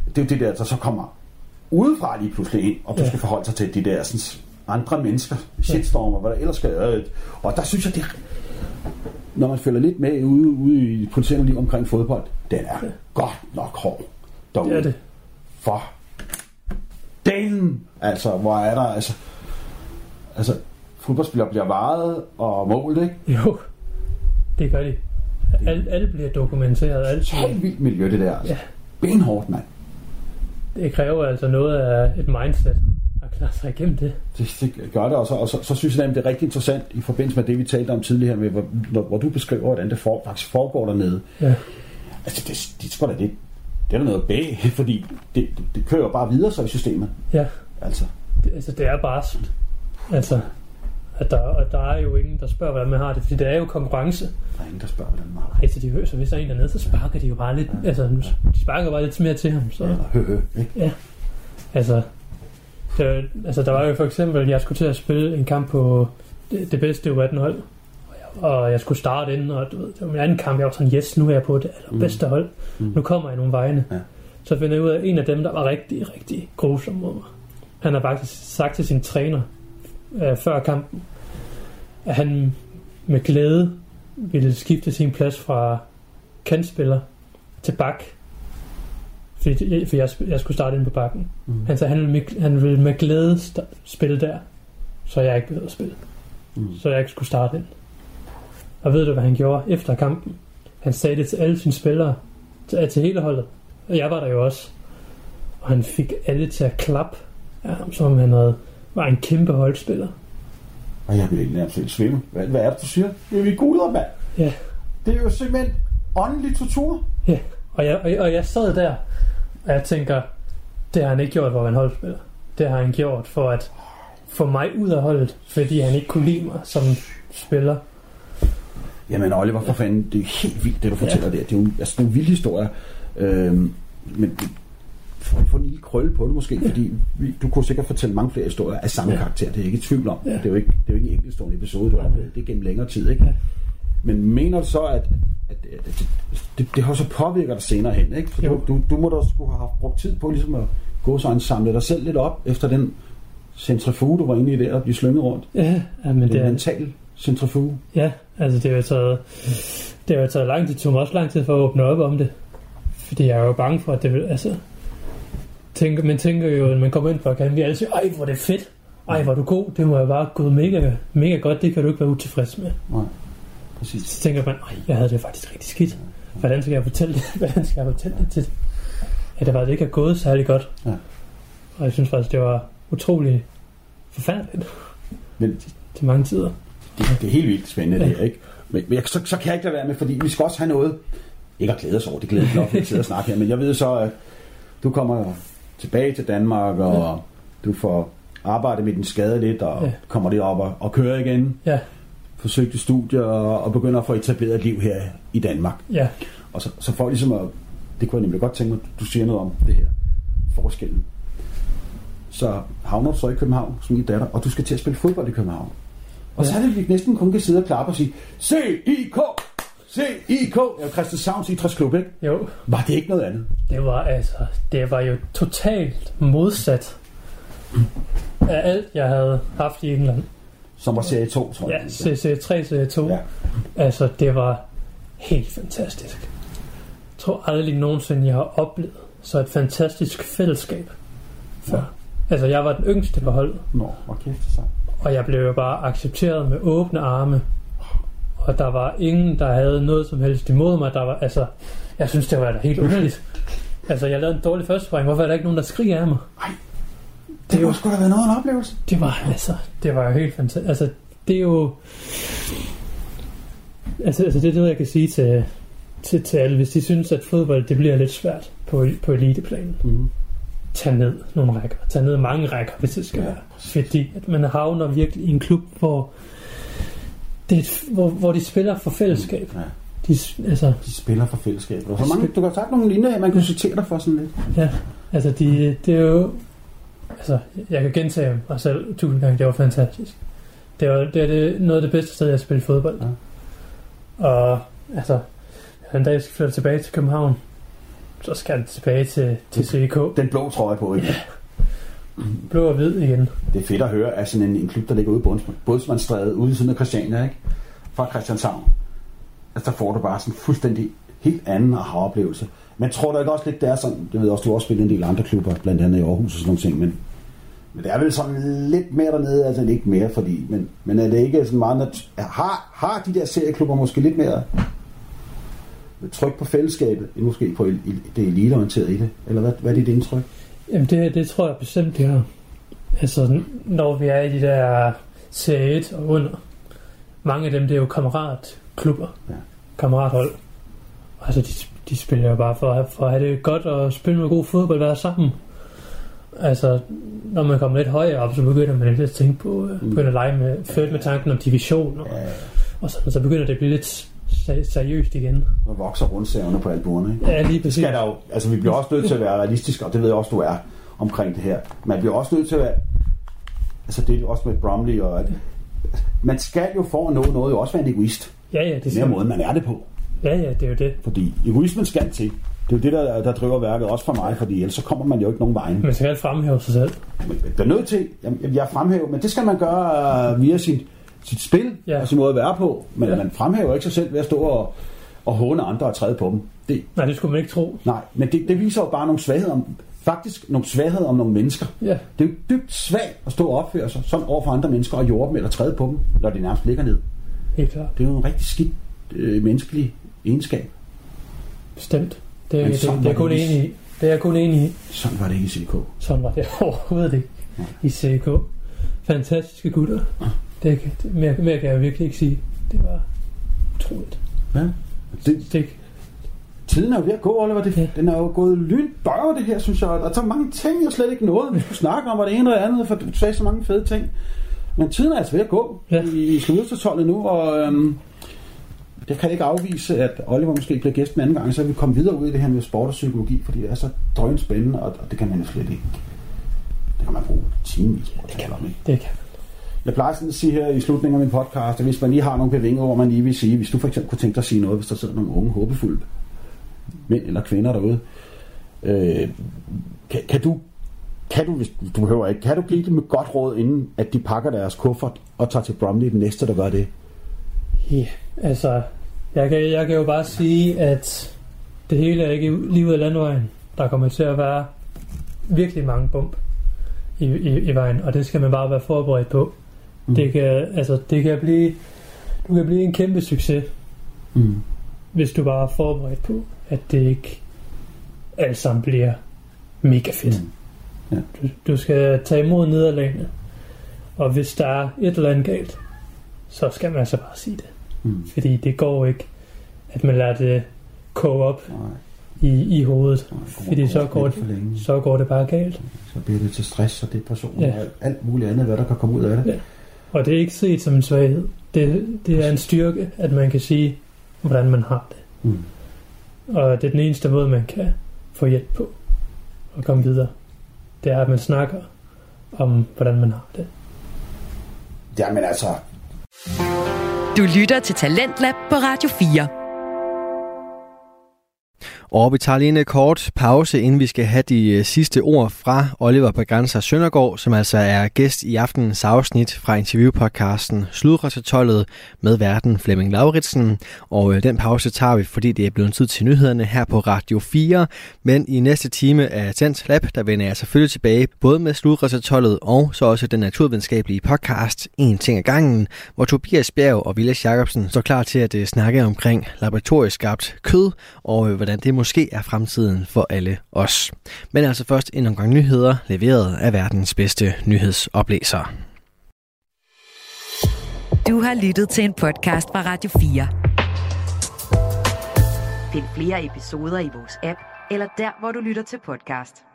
[SPEAKER 3] Det er jo det der, der så kommer udefra lige pludselig ind, og du
[SPEAKER 4] Ja.
[SPEAKER 3] skal forholde sig til de der sådan, andre mennesker, shitstormer, hvad der ellers skal øh, Og der synes jeg, det når man følger lidt med ude, ude i det politiske liv omkring fodbold, den er godt nok hård derude.
[SPEAKER 4] Det er det.
[SPEAKER 3] For dalen, altså, hvor er der, altså, altså, fodboldspillere bliver varet og målt, ikke?
[SPEAKER 4] Jo, det gør de. Alt, alt bliver dokumenteret. Alt bliver,
[SPEAKER 3] Helt vildt miljø, det der, altså.
[SPEAKER 4] Ja.
[SPEAKER 3] Benhårdt, mand.
[SPEAKER 4] det kræver altså noget af et mindset at klare sig igennem det.
[SPEAKER 3] Det, det gør det, og, så, og så, så synes jeg nemlig, det er rigtig interessant i forbindelse med det, vi talte om tidligere, med, hvor, hvor, hvor du beskriver, hvordan det for, faktisk foregår dernede.
[SPEAKER 4] Ja.
[SPEAKER 3] Altså, det, det, det, det, det er der noget bag, (laughs) fordi det, det, det kører bare videre så i systemet.
[SPEAKER 4] Ja,
[SPEAKER 3] Altså,
[SPEAKER 4] det, altså det er bare. Altså, at der, og der er jo ingen, der spørger, hvordan man har det, fordi det er jo konkurrence.
[SPEAKER 3] der er ingen, der spørger, hvordan man har
[SPEAKER 4] Ej, så de hører, så hvis der er en dernede, så sparker de jo bare lidt, altså, nu- de sparker bare lidt mere til ham, så...
[SPEAKER 3] det. Hø, hø, ikke?
[SPEAKER 4] Altså, der, altså, der var jo for eksempel, jeg skulle til at spille en kamp på det, det bedste U18 hold, og jeg, skulle starte inden, og du ved, det var min anden kamp, jeg var sådan, yes, nu er jeg på det allerbedste hold,
[SPEAKER 3] Mm.
[SPEAKER 4] nu kommer jeg nogle vegne.
[SPEAKER 3] Ja.
[SPEAKER 4] Så finder jeg ud af, at en af dem, der var rigtig, rigtig grusom mod mig, han har faktisk sagt til sin træner øh, før kampen, at han med glæde ville skifte sin plads fra kantspiller til bak, fordi for jeg, jeg skulle starte ind på bakken.
[SPEAKER 3] Mm.
[SPEAKER 4] Han sagde, han ville, med, han ville med glæde sta- spille der, så jeg ikke behøvede at spille.
[SPEAKER 3] Mm.
[SPEAKER 4] Så jeg ikke skulle starte ind. Og ved du, hvad han gjorde efter kampen? Han sagde det til alle sine spillere, til, til hele holdet. Og jeg var der jo også. Og han fik alle til at klappe af ham, som om han havde, var en kæmpe holdspiller.
[SPEAKER 3] Og jeg vil ikke nærmest helt svimme. Hvad, hvad er det, du siger? Det er vi guder, mand.
[SPEAKER 4] Ja.
[SPEAKER 3] Det er jo simpelthen åndelig tortur.
[SPEAKER 4] Ja, og jeg, og, jeg- og jeg sad der, og jeg tænker, det har han ikke gjort for at være en holdspiller. Det har han gjort for at få mig ud af holdet, fordi han ikke kunne lide mig som spiller.
[SPEAKER 3] Jamen Oliver, for fanden, det er helt vildt, det du fortæller der. Det er jo altså, nogle vilde historier. Øhm, men det, for at få en lille krølle på det måske, fordi vi, du kunne sikkert fortælle mange flere historier af samme
[SPEAKER 4] Ja.
[SPEAKER 3] ja. karakter. Det er jeg ikke i tvivl om.
[SPEAKER 4] Ja.
[SPEAKER 3] Det er jo ikke, det er jo ikke en enkeltstående episode, du har oplevet. Det er gennem længere tid, ikke?
[SPEAKER 4] Ja.
[SPEAKER 3] Men mener du så, at, at, at, at det, det, det, har så påvirket dig senere hen, ikke? For
[SPEAKER 4] Jo.
[SPEAKER 3] du, du, du må da skulle have haft brugt tid på ligesom at gå så en samle dig selv lidt op efter den centrifuge, du var inde i der og blive slynget rundt.
[SPEAKER 4] Ja, ja men
[SPEAKER 3] Det
[SPEAKER 4] det
[SPEAKER 3] er en mental centrifuge.
[SPEAKER 4] ja, altså det har taget, det har taget lang tid, det tog mig også lang tid for at åbne op om det. Fordi jeg er jo bange for, at det vil, altså, tænker, man tænker jo, når man kommer ind på kan vi alle sige, ej, hvor er det fedt, ej, hvor er du god, det må have bare gået mega, mega godt, det kan du ikke være utilfreds med.
[SPEAKER 3] Nej, præcis.
[SPEAKER 4] Så tænker man, ej, jeg havde det faktisk rigtig skidt. Hvordan skal jeg fortælle det? (laughs) Hvordan skal jeg fortælle det til? Ja, det var det ikke er gået særlig godt.
[SPEAKER 3] Ja.
[SPEAKER 4] Og jeg synes faktisk, det var utrolig forfærdeligt
[SPEAKER 3] Men
[SPEAKER 4] til mange tider.
[SPEAKER 3] det, det er helt vildt spændende,
[SPEAKER 4] Ja.
[SPEAKER 3] det ikke? Men, men jeg, så, så kan jeg ikke lade være med, fordi vi skal også have noget, ikke at glæde os over, det glæder mig nok, at sidde og snakke her, men jeg ved så, at du kommer tilbage til Danmark, og ja. du får arbejdet med din skade lidt, og
[SPEAKER 4] Ja.
[SPEAKER 3] kommer lidt op og, og kører igen,
[SPEAKER 4] Ja,
[SPEAKER 3] forsøgte studier, og, og begynder at få etableret et liv her i Danmark.
[SPEAKER 4] ja,
[SPEAKER 3] Og så, så får ligesom at, det kunne jeg nemlig godt tænke mig, du siger noget om det her, forskellen. Så havner du så i København som min datter, og du skal til at spille fodbold i København. Og
[SPEAKER 4] Ja.
[SPEAKER 3] så er det, at vi næsten kun kan sidde og klappe og sige, C-I-K! C-I-K! Ja, Christianshavns Idrætsklub, ikke?
[SPEAKER 4] jo.
[SPEAKER 3] Var det ikke noget andet?
[SPEAKER 4] Det var altså, det var jo totalt modsat af alt, jeg havde haft i England.
[SPEAKER 3] Som var serie 2, tror
[SPEAKER 4] Ja,
[SPEAKER 3] jeg.
[SPEAKER 4] CC3, CC2.
[SPEAKER 3] Ja.
[SPEAKER 4] Altså, det var helt fantastisk. Jeg tror aldrig nogensinde, jeg har oplevet så et fantastisk fællesskab før. Altså, jeg var den yngste på holdet,
[SPEAKER 3] Nå, hvor kæft så.
[SPEAKER 4] og jeg blev jo bare accepteret med åbne arme. Og der var ingen, der havde noget som helst imod mig. Der var, altså, jeg synes, det var da helt underligt. Altså, jeg lavede en dårlig første point. Hvorfor er der ikke nogen, der skriger af mig?
[SPEAKER 3] Det,
[SPEAKER 4] Det
[SPEAKER 3] må
[SPEAKER 4] jo-
[SPEAKER 3] sgu da være noget af en oplevelse.
[SPEAKER 4] Det var, altså, det var jo helt fantastisk. Altså, det er jo... Altså, altså det er noget, jeg kan sige til, til, til alle. Hvis de synes, at fodbold det bliver lidt svært på, på eliteplanen,
[SPEAKER 3] Mm.
[SPEAKER 4] tag ned nogle rækker. Tag ned mange rækker, hvis det skal
[SPEAKER 3] Ja,
[SPEAKER 4] være. Fordi at man havner virkelig i en klub, hvor, det er et, hvor, hvor de spiller for fællesskab.
[SPEAKER 3] Ja.
[SPEAKER 4] De, altså,
[SPEAKER 3] De spiller for fællesskabet. Og så mange, du kan have sagt nogle linjer, man kunne citere dig for sådan lidt.
[SPEAKER 4] Ja, altså de, det er jo... Altså, jeg kan gentage mig selv tusind gange, det var fantastisk. Det var det er det, noget af det bedste sted, jeg spillede fodbold. Ja. Og altså, den dag jeg skal flytte tilbage til København, så skal jeg tilbage til, til CK.
[SPEAKER 3] Den blå trøje på, ikke?
[SPEAKER 4] Blå og hvid igen.
[SPEAKER 3] Det er fedt at høre af sådan en, en klub, der ligger ude på Bådsmandstræde, ude i siden af Christiania, ikke? Fra Christianshavn. Altså, der får du bare sådan en fuldstændig helt anden aha-oplevelse. Men tror du ikke også lidt, det er sådan, det ved også, du har også spillet en del andre klubber, blandt andet i Aarhus og sådan nogle ting, men, men det er vel sådan lidt mere dernede, altså ikke mere, fordi, men, men er det ikke sådan meget, nat- har, har de der serieklubber måske lidt mere tryk på fællesskabet, end måske på el- det eliteorienterede i det? Eller hvad, hvad er dit indtryk?
[SPEAKER 4] Jamen det, det tror jeg bestemt, det har. Altså, når vi er i de der serie 1 og under, mange af dem, det er jo kammeratklubber,
[SPEAKER 3] Ja.
[SPEAKER 4] kammerathold. Altså, de, de spiller jo bare for, at- for at have det godt og spille med god fodbold, være sammen. Altså, når man kommer lidt højere op, så begynder man lidt at tænke på, mm. begynder at lege med, født med tanken om division, og,
[SPEAKER 3] Ja,
[SPEAKER 4] og sådan, så begynder det at blive lidt seriøst igen.
[SPEAKER 3] og vokser rundsaverne på albuerne, ikke?
[SPEAKER 4] Ja, lige præcis.
[SPEAKER 3] skal der jo, altså vi bliver også nødt til at være realistiske, og det ved jeg også, du er omkring det her. Man bliver også nødt til at være, altså det er også med Bromley, og at, man skal jo for at nå noget jo også være en egoist.
[SPEAKER 4] Ja, ja, det
[SPEAKER 3] er
[SPEAKER 4] skal,
[SPEAKER 3] måden, man er det på.
[SPEAKER 4] ja, ja, det er jo det.
[SPEAKER 3] Fordi egoismen skal til. Det er jo det, der, der driver værket, også for mig, fordi ellers så kommer man jo ikke nogen vejen.
[SPEAKER 4] Man skal fremhæve sig selv.
[SPEAKER 3] Man bliver nødt til, jamen, jeg fremhæver, men det skal man gøre øh, via sit, sit spil
[SPEAKER 4] Ja.
[SPEAKER 3] og sin måde at være på. Men
[SPEAKER 4] Ja.
[SPEAKER 3] man fremhæver ikke sig selv ved at stå og, og håne andre og træde på dem. Det,
[SPEAKER 4] Nej, det skulle man ikke tro.
[SPEAKER 3] Nej, men det, det viser jo bare nogle svagheder om, faktisk nogle svagheder om nogle mennesker.
[SPEAKER 4] Ja,
[SPEAKER 3] Det er jo dybt svagt at stå og opføre sig sådan over for andre mennesker og jorde dem eller træde på dem, når de nærmest ligger ned.
[SPEAKER 4] helt klart.
[SPEAKER 3] Det er jo en rigtig skidt øh, menneskelig egenskab.
[SPEAKER 4] Bestemt. Det,
[SPEAKER 3] Men
[SPEAKER 4] det, det, det er kun enig i. Det er jeg kun enig i.
[SPEAKER 3] Sådan var det ikke i CDK.
[SPEAKER 4] Sådan var det (laughs) overhovedet ikke i CK. Fantastiske gutter. Det, kan- mere, mere kan jeg virkelig ikke sige. Det var utroligt.
[SPEAKER 3] Ja. Det,
[SPEAKER 4] Det,
[SPEAKER 3] tiden er jo ved at gå, Oliver. Det,
[SPEAKER 4] Ja.
[SPEAKER 3] Den er jo gået lynbøjer, det her, synes jeg. Der er så mange ting, jeg slet ikke nåede. Vi skulle snakke om, og det ene og det andet, for du sagde så mange fede ting. Men tiden er altså ved at gå
[SPEAKER 4] Ja.
[SPEAKER 3] i, i sluttertollet nu, og øhm, det kan ikke afvise, at Oliver måske bliver gæst med anden gang, så vi komme videre ud i det her med sport og psykologi, fordi det er så drøn spændende, og, og det kan man jo slet ikke. Det kan man bruge timevis på. Det kan man ikke.
[SPEAKER 4] det kan
[SPEAKER 3] jeg plejer sådan at sige her i slutningen af min podcast, at hvis man lige har nogle bevinger, hvor man lige vil sige, hvis du for eksempel kunne tænke dig at sige noget, hvis der sidder nogle unge, håbefulde mænd eller kvinder derude, øh, kan, kan, du, kan du, hvis du behøver ikke, kan du give dem et godt råd, inden at de pakker deres kuffert og tager til Bromley den næste, der gør det?
[SPEAKER 4] Ja, altså, jeg kan, jeg kan jo bare sige, at det hele er ikke livet af landvejen. Der kommer til at være virkelig mange bump i, i, i vejen, og det skal man bare være forberedt på.
[SPEAKER 3] Mm.
[SPEAKER 4] Det, kan, altså, det kan blive, du kan blive en kæmpe succes,
[SPEAKER 3] Mm.
[SPEAKER 4] hvis du bare er forberedt på, at det ikke alt sammen bliver mega fedt.
[SPEAKER 3] Mm. Ja.
[SPEAKER 4] Du, du skal tage imod nederlagene, og hvis der er et eller andet galt, så skal man altså bare sige det.
[SPEAKER 3] Mm.
[SPEAKER 4] Fordi det går ikke, at man lader det koge op
[SPEAKER 3] Nej,
[SPEAKER 4] i, i hovedet.
[SPEAKER 3] nej,
[SPEAKER 4] Fordi så går
[SPEAKER 3] lidt for længe.
[SPEAKER 4] Så går det bare galt.
[SPEAKER 3] Så bliver det til stress og depression
[SPEAKER 4] Ja.
[SPEAKER 3] og alt- alt muligt andet, hvad der kan komme ud af det.
[SPEAKER 4] Ja. Og det er ikke set som en svaghed. Det, det er en styrke, at man kan sige, hvordan man har det.
[SPEAKER 3] Mm.
[SPEAKER 4] Og det er den eneste måde, man kan få hjælp på og komme videre. Det er, at man snakker om, hvordan man har det.
[SPEAKER 3] Jamen altså,
[SPEAKER 2] Du lytter til Talentlab på Radio 4.
[SPEAKER 1] Og vi tager lige en øh, kort pause, inden vi skal have de øh, sidste ord fra Oliver Berganza Søndergaard, som altså er gæst i aftenens afsnit fra interviewpodcasten Sludre med verden Flemming Lauritsen. Og øh, den pause tager vi, fordi det er blevet tid til nyhederne her på Radio 4. Men i næste time af Tens Lab, der vender jeg selvfølgelig tilbage både med Sludre og så også den naturvidenskabelige podcast En ting ad gangen, hvor Tobias Bjerg og Vilas Jacobsen står klar til at snakke omkring laboratorieskabt kød og hvordan det må måske er fremtiden for alle os. Men altså først en omgang nyheder, leveret af verdens bedste nyhedsoplæser.
[SPEAKER 2] Du har lyttet til en podcast fra Radio 4. Find flere episoder i vores app, eller der, hvor du lytter til podcast.